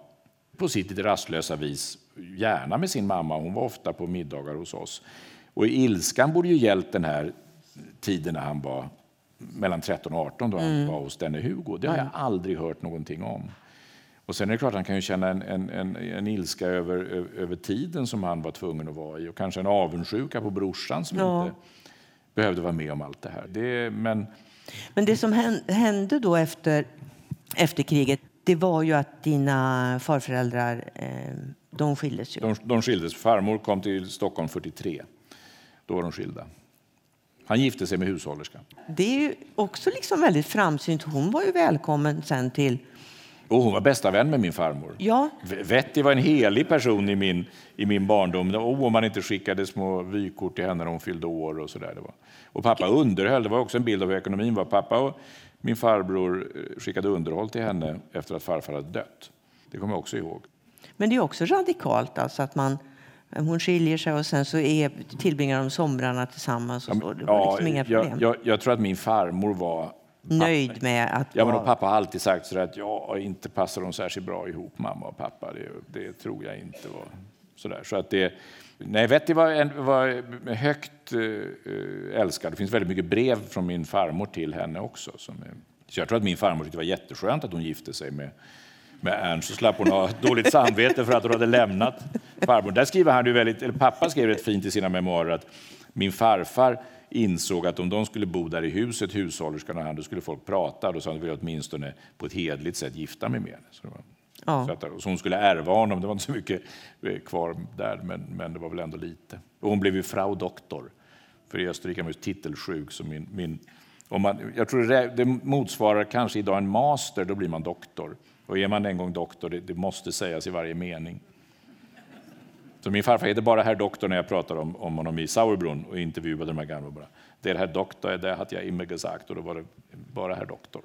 Speaker 2: på sitt lite rastlösa vis, gärna med sin mamma. Hon var ofta på middagar hos oss. Och ilskan borde ju gällt den här tiden när han var mellan 13 och 18 då han mm. var hos denne Hugo. Det har jag mm. aldrig hört någonting om. Och sen är det klart han kan ju känna en, en, en, en ilska över, över tiden som han var tvungen att vara i och kanske en avundsjuka på brorsan som ja. inte behövde vara med om allt det här. Det, men...
Speaker 1: men det som hände då efter, efter kriget det var ju att dina farföräldrar eh, de skildes. Ju.
Speaker 2: De, de skildes. Farmor kom till Stockholm 43. Då var de skilda. Han gifte sig med hushållerskan.
Speaker 1: Det är ju också liksom väldigt framsynt. Hon var ju välkommen sen till
Speaker 2: Och hon var bästa vän med min farmor.
Speaker 1: Ja.
Speaker 2: Vetty var en helig person i min, i min barndom. Oh, om man inte skickade små vykort till henne när hon fyllde år och sådär. Och pappa underhöll, det var också en bild av hur ekonomin var. Pappa och min farbror eh, skickade underhåll till henne efter att farfar hade dött. Det kommer jag också ihåg.
Speaker 1: Men det är också radikalt alltså att man hon skiljer sig och sen så är, tillbringar de somrarna tillsammans. Och så. Det var ja, liksom inga problem.
Speaker 2: Jag, jag, jag, tror att min farmor var
Speaker 1: nöjd med att...
Speaker 2: Ja, men och pappa har alltid sagt så att ja, inte passar de särskilt bra ihop, mamma och pappa. Det, det tror jag inte var sådär. Så att det, nej, Vetty var, en, var högt äh, älskad. Det finns väldigt mycket brev från min farmor till henne också. Som så jag tror att min farmor tyckte det var jätteskönt att hon gifte sig med med Ernst så slapp hon ha [laughs] dåligt samvete för att hon hade lämnat farbror. Där skriver han ju väldigt, eller pappa skrev rätt fint i sina memoarer att min farfar insåg att om de skulle bo där i huset, hushållerskan och han, då skulle folk prata. Då sa han att åtminstone på ett hedligt sätt gifta mig med henne. Så, ja. så, att, så hon skulle ärva honom. Det var inte så mycket eh, kvar där, men, men det var väl ändå lite. Och hon blev ju frau doktor. För i Österrike är man ju titelsjuk. Så min, min, om man, jag tror det, det motsvarar kanske idag en master, då blir man doktor. Och är man en gång doktor, det, det måste sägas i varje mening. Så min farfar heter bara herr doktor när jag pratar om, om honom i Sauerbrunn och intervjuade de här gamla. Bara. Det är herr doktor, det hade jag immer gesagt och då var det bara herr doktor.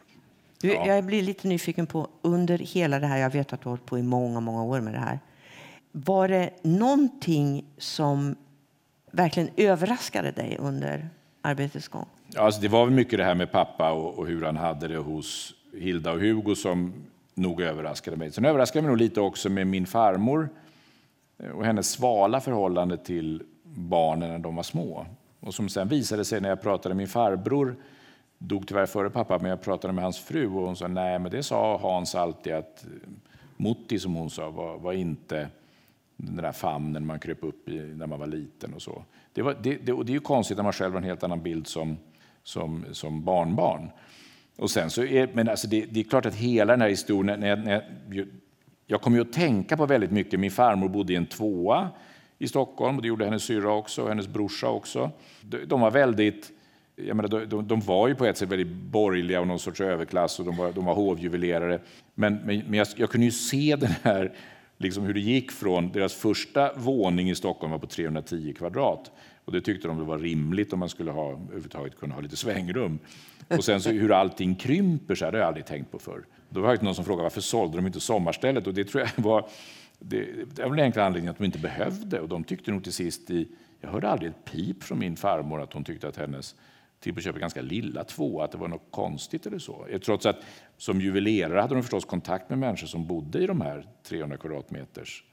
Speaker 1: Du, ja. Jag blir lite nyfiken på, under hela det här, jag vet att du har hållit på i många, många år med det här. Var det någonting som verkligen överraskade dig under arbetets gång?
Speaker 2: Ja, alltså det var mycket det här med pappa och, och hur han hade det hos Hilda och Hugo som nog överraskade mig. Sen överraskade mig nog lite också med min farmor och hennes svala förhållande till barnen när de var små. Och som sen visade sig när jag pratade med min farbror, dog tyvärr före pappa, men jag pratade med hans fru och hon sa nej, men det sa Hans alltid att eh, Mutti, som hon sa, var, var inte den där famnen man kröp upp i när man var liten och så. Det, var, det, det, och det är ju konstigt när man själv har en helt annan bild som, som, som barnbarn. Och sen så är, men alltså det, det, är klart att hela den här historien, när jag, när jag, jag kommer ju att tänka på väldigt mycket. Min farmor bodde i en tvåa i Stockholm och det gjorde hennes syrra också och hennes brorsa också. De, de var väldigt, jag menar, de, de, de, var ju på ett sätt väldigt borgerliga och någon sorts överklass och de var, de var hovjuvelerare. Men, men, men jag, jag, kunde ju se den här, liksom hur det gick från deras första våning i Stockholm var på 310 kvadrat och det tyckte de var rimligt om man skulle ha, överhuvudtaget kunna ha lite svängrum. Och sen så hur allting krymper, så här, det har jag aldrig tänkt på förr. Då var det någon som frågade varför sålde de inte sommarstället? Och det tror jag var det, det var den enkla anledningen att de inte behövde. Och de tyckte nog till sist, i, jag hörde aldrig ett pip från min farmor att hon tyckte att hennes till på köpet ganska lilla två, att det var något konstigt eller så. Trots att som juvelerare hade de förstås kontakt med människor som bodde i de här 300 kvadratmeters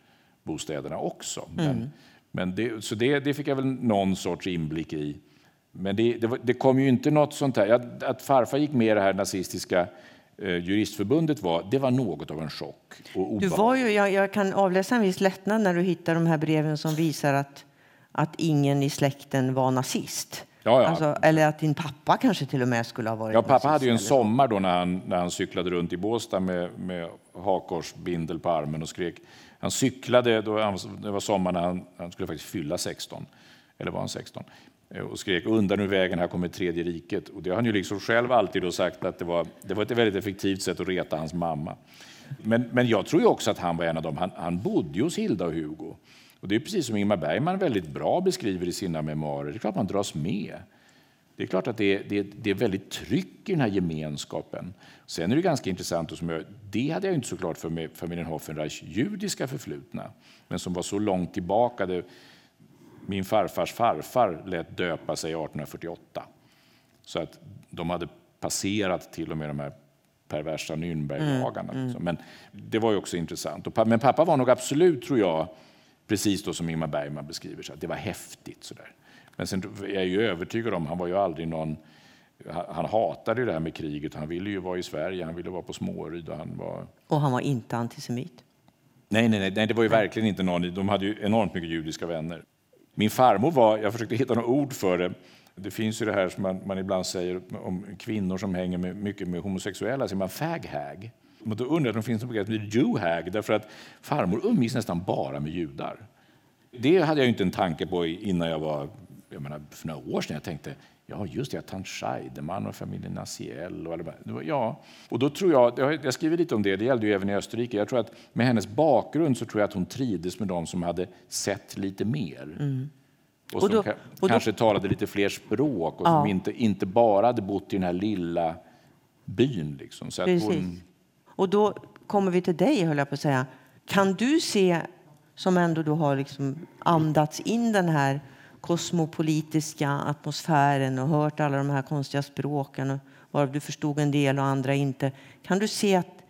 Speaker 2: bostäderna också. Men, mm. men det, så det, det fick jag väl någon sorts inblick i. Men det, det, det, kom ju inte något sånt här. Att farfar gick med i det här nazistiska eh, juristförbundet var, det var något av en chock.
Speaker 1: Och du var ju, jag, jag, kan avläsa en viss lättnad när du hittar de här breven som visar att, att ingen i släkten var nazist. Ja, ja. Alltså, eller att din pappa kanske till och med skulle ha varit
Speaker 2: Ja, pappa hade ju en sommar då när han, när han cyklade runt i Båstad med, med hakorsbindel på armen och skrek. Han cyklade, då, det var sommar när han, han skulle faktiskt fylla 16, eller var han 16? Eh, och skrek undan ur vägen, här kommer tredje riket. Och det har han ju liksom själv alltid då sagt att det var, det var ett väldigt effektivt sätt att reta hans mamma. Men, men jag tror ju också att han var en av dem. Han, han bodde hos Hilda och Hugo. Och det är precis som Ingmar Bergman väldigt bra beskriver i sina memoarer. Det är klart man dras med. Det är klart att det är, det, är, det är väldigt tryck i den här gemenskapen. Sen är det ganska intressant, och som jag, det hade jag inte så klart för med familjen Hoffenreich judiska förflutna, men som var så långt tillbaka. Det, min farfars farfar lät döpa sig 1848. Så att de hade passerat till och med de här perversa Nürnberglagarna. Mm, mm. Men det var ju också intressant. Men pappa var nog absolut, tror jag, precis då som Ingmar Bergman beskriver, så att det var häftigt. Så där. Men sen är jag ju övertygad om, han var ju aldrig någon han hatade det här med kriget. Han ville ju vara i Sverige, han ville vara på Småryd. Och han var,
Speaker 1: och han var inte antisemit?
Speaker 2: Nej, nej, nej, det var ju verkligen inte någon. De hade ju enormt mycket judiska vänner. Min farmor var, jag försökte hitta något ord för det, det finns ju det här som man, man ibland säger om kvinnor som hänger med, mycket med homosexuella, säger man faghag. Och då undrar jag om det finns något begrepp som jewhag, därför att farmor umgicks nästan bara med judar. Det hade jag inte en tanke på innan jag var, jag menar, för några år sedan. Jag tänkte, Ja, just det, tant Scheidemann och familjen Naciel. Och ja. och då tror jag, jag skriver lite om det, det gällde ju även i Österrike. Jag tror att med hennes bakgrund så tror jag att hon trivdes med de som hade sett lite mer. Mm. Och som och då, och kanske då, talade lite fler språk och ja. som inte, inte bara hade bott i den här lilla byn. Liksom. Så
Speaker 1: Precis. Hon... Och då kommer vi till dig, höll jag på att säga. Kan du se, som ändå du har liksom andats in den här kosmopolitiska atmosfären och hört alla de här konstiga språken varav du förstod en del och andra inte. Kan du se att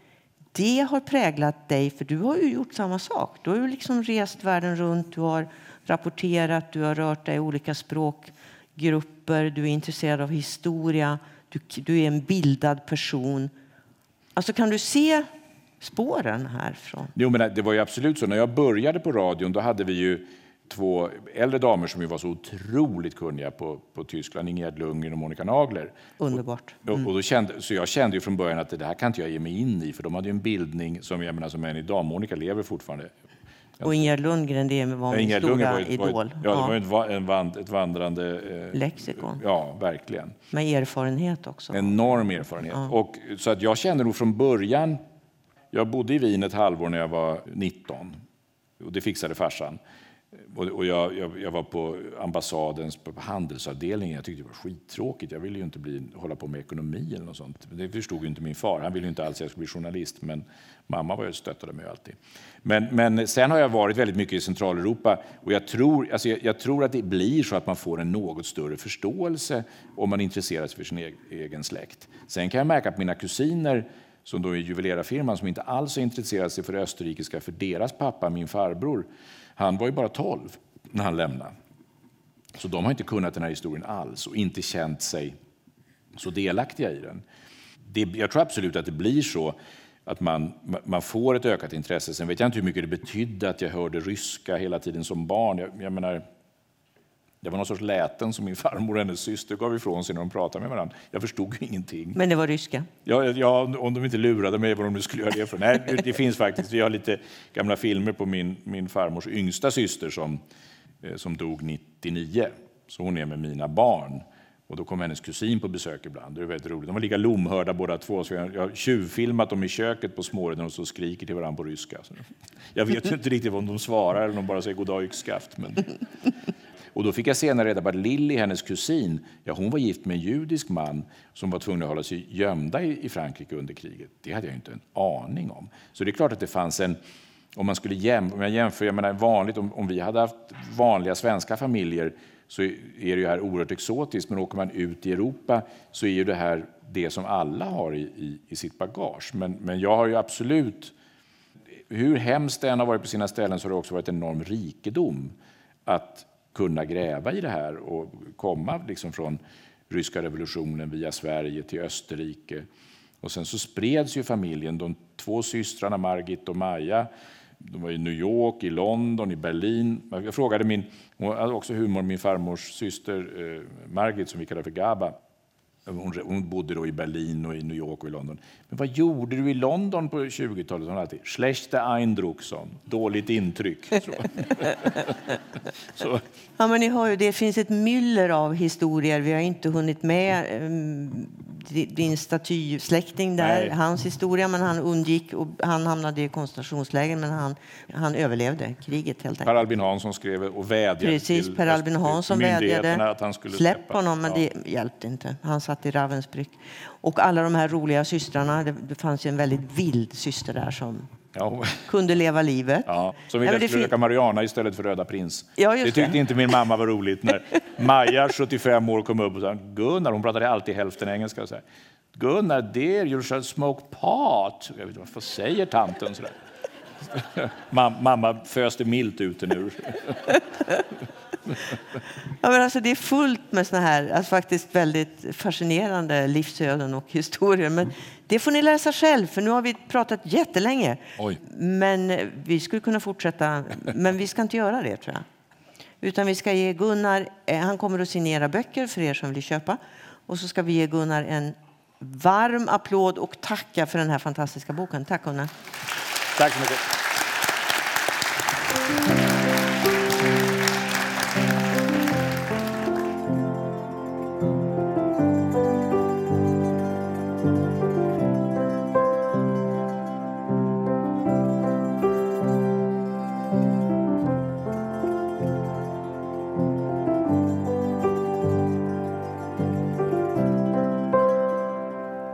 Speaker 1: det har präglat dig? För du har ju gjort samma sak. Du har ju liksom rest världen runt, du har rapporterat, du har rört dig i olika språkgrupper, du är intresserad av historia, du, du är en bildad person. Alltså kan du se spåren härifrån?
Speaker 2: Jo, men det var ju absolut så. När jag började på radion då hade vi ju två äldre damer som ju var så otroligt kunniga på, på Tyskland, Ingegerd Lundgren och Monica Nagler.
Speaker 1: Underbart.
Speaker 2: Mm. Och, och, då kände, så jag kände ju från början att det här kan inte jag ge mig in i, för de hade ju en bildning som jag menar som än idag. Monica lever fortfarande.
Speaker 1: Och Ingegerd Lundgren, det var min stora var ett, idol. Var ett,
Speaker 2: ja, det var en vand, ett vandrande...
Speaker 1: Eh, Lexikon.
Speaker 2: Ja, verkligen.
Speaker 1: Med erfarenhet också.
Speaker 2: Enorm erfarenhet. Ja. Och, så att jag kände nog från början... Jag bodde i Wien ett halvår när jag var 19. Och det fixade farsan. Och jag, jag, jag, var på ambassadens på handelsavdelningen. Jag tyckte det var skittråkigt. Jag ville ju inte bli, hålla på med ekonomi eller något sånt. Det förstod ju inte min far. Han ville ju inte alls att jag skulle bli journalist. Men mamma var ju stöttade mig alltid. Men, men sen har jag varit väldigt mycket i Centraleuropa och jag tror, alltså jag, jag, tror att det blir så att man får en något större förståelse om man intresserar sig för sin egen, egen släkt. Sen kan jag märka att mina kusiner som då är juvelerarfirman som inte alls har intresserat sig för det österrikiska, för deras pappa, min farbror, han var ju bara 12 när han lämnade. Så de har inte kunnat den här historien alls och inte känt sig så delaktiga i den. Det, jag tror absolut att det blir så att man, man får ett ökat intresse. Sen vet jag inte hur mycket det betydde att jag hörde ryska hela tiden som barn. Jag, jag menar, det var någon sorts läten som min [laughs] farmor och hennes syster gav ifrån sig när de pratade med varandra. Jag förstod ingenting.
Speaker 1: Men det var ryska?
Speaker 2: Ja, ja om de inte lurade mig vad de nu skulle göra det för. Nej, det, finns faktiskt. Vi har lite gamla filmer på min, min farmors yngsta syster som, eh, som dog 99. Så hon är med mina barn. Och då kom hennes kusin på besök ibland. Det är väldigt roligt. De var lika lomhörda båda två. Så jag, jag har tjuvfilmat dem i köket på småret när de så skriker till varandra på ryska. Så jag vet inte riktigt om de svarar eller om de bara säger goddag yxskaft. Men... Och då fick jag senare reda på att Lilly, hennes kusin, ja, hon var gift med en judisk man som var tvungen att hålla sig gömda i, Frankrike under kriget. Det hade jag inte en aning om. Så det är klart att det fanns en om man skulle jäm, om jag jämför, jag menar vanligt, om, om vi hade haft vanliga svenska familjer så är det ju här oerhört exotiskt, men åker man ut i Europa så är ju det här det som alla har i, i, i sitt bagage. Men, men jag har ju absolut, hur hemskt det än har varit på sina ställen så har det också varit en enorm rikedom att kunna gräva i det här och komma liksom från ryska revolutionen via Sverige till Österrike. Och sen så spreds ju familjen, de två systrarna Margit och Maja, de var i New York, i London, i Berlin. Jag frågade min, också humor, min farmors syster eh, Margit som vi kallar för Gaba. Hon, hon, bodde då i Berlin, och i New York och i London. Men vad gjorde du i London på 20-talet? Hon alltid schlechte Eindruck, som dåligt intryck. [laughs] Så.
Speaker 1: Ja, men ni hör ju, det finns ett myller av historier. Vi har inte hunnit med um, din statysläkting där, Nej. hans historia, men han undgick och han hamnade i koncentrationsläger, men han, han överlevde kriget helt enkelt.
Speaker 2: Per Albin Hansson skrev och vädjade
Speaker 1: Precis,
Speaker 2: till
Speaker 1: Per Albin Hansson vädjade.
Speaker 2: att han skulle
Speaker 1: Släpp släppa. honom, men ja. det hjälpte inte. Han satt i Ravensbrück. Och alla de här roliga systrarna, det, fanns ju en väldigt vild syster där som Ja. kunde leva livet.
Speaker 2: Ja, som ville röka Mariana istället för Röda prins.
Speaker 1: Ja,
Speaker 2: det tyckte det. inte min mamma var roligt när Maja, 75 år, kom upp och sa Gunnar, hon pratade alltid hälften engelska, och så här, Gunnar, dear, you should smoke pot. Jag vet inte vad säger tanten? Så [laughs] mamma föste milt ut den ur.
Speaker 1: Ja, men alltså det är fullt med såna här alltså faktiskt väldigt fascinerande livsöden och historier. Men det får ni läsa själv, för nu har vi pratat jättelänge. Oj. Men vi skulle kunna fortsätta, men vi ska inte göra det tror jag. Utan vi ska ge Gunnar, eh, han kommer att signera böcker för er som vill köpa. Och så ska vi ge Gunnar en varm applåd och tacka för den här fantastiska boken. Tack Gunnar.
Speaker 2: Tack så mycket.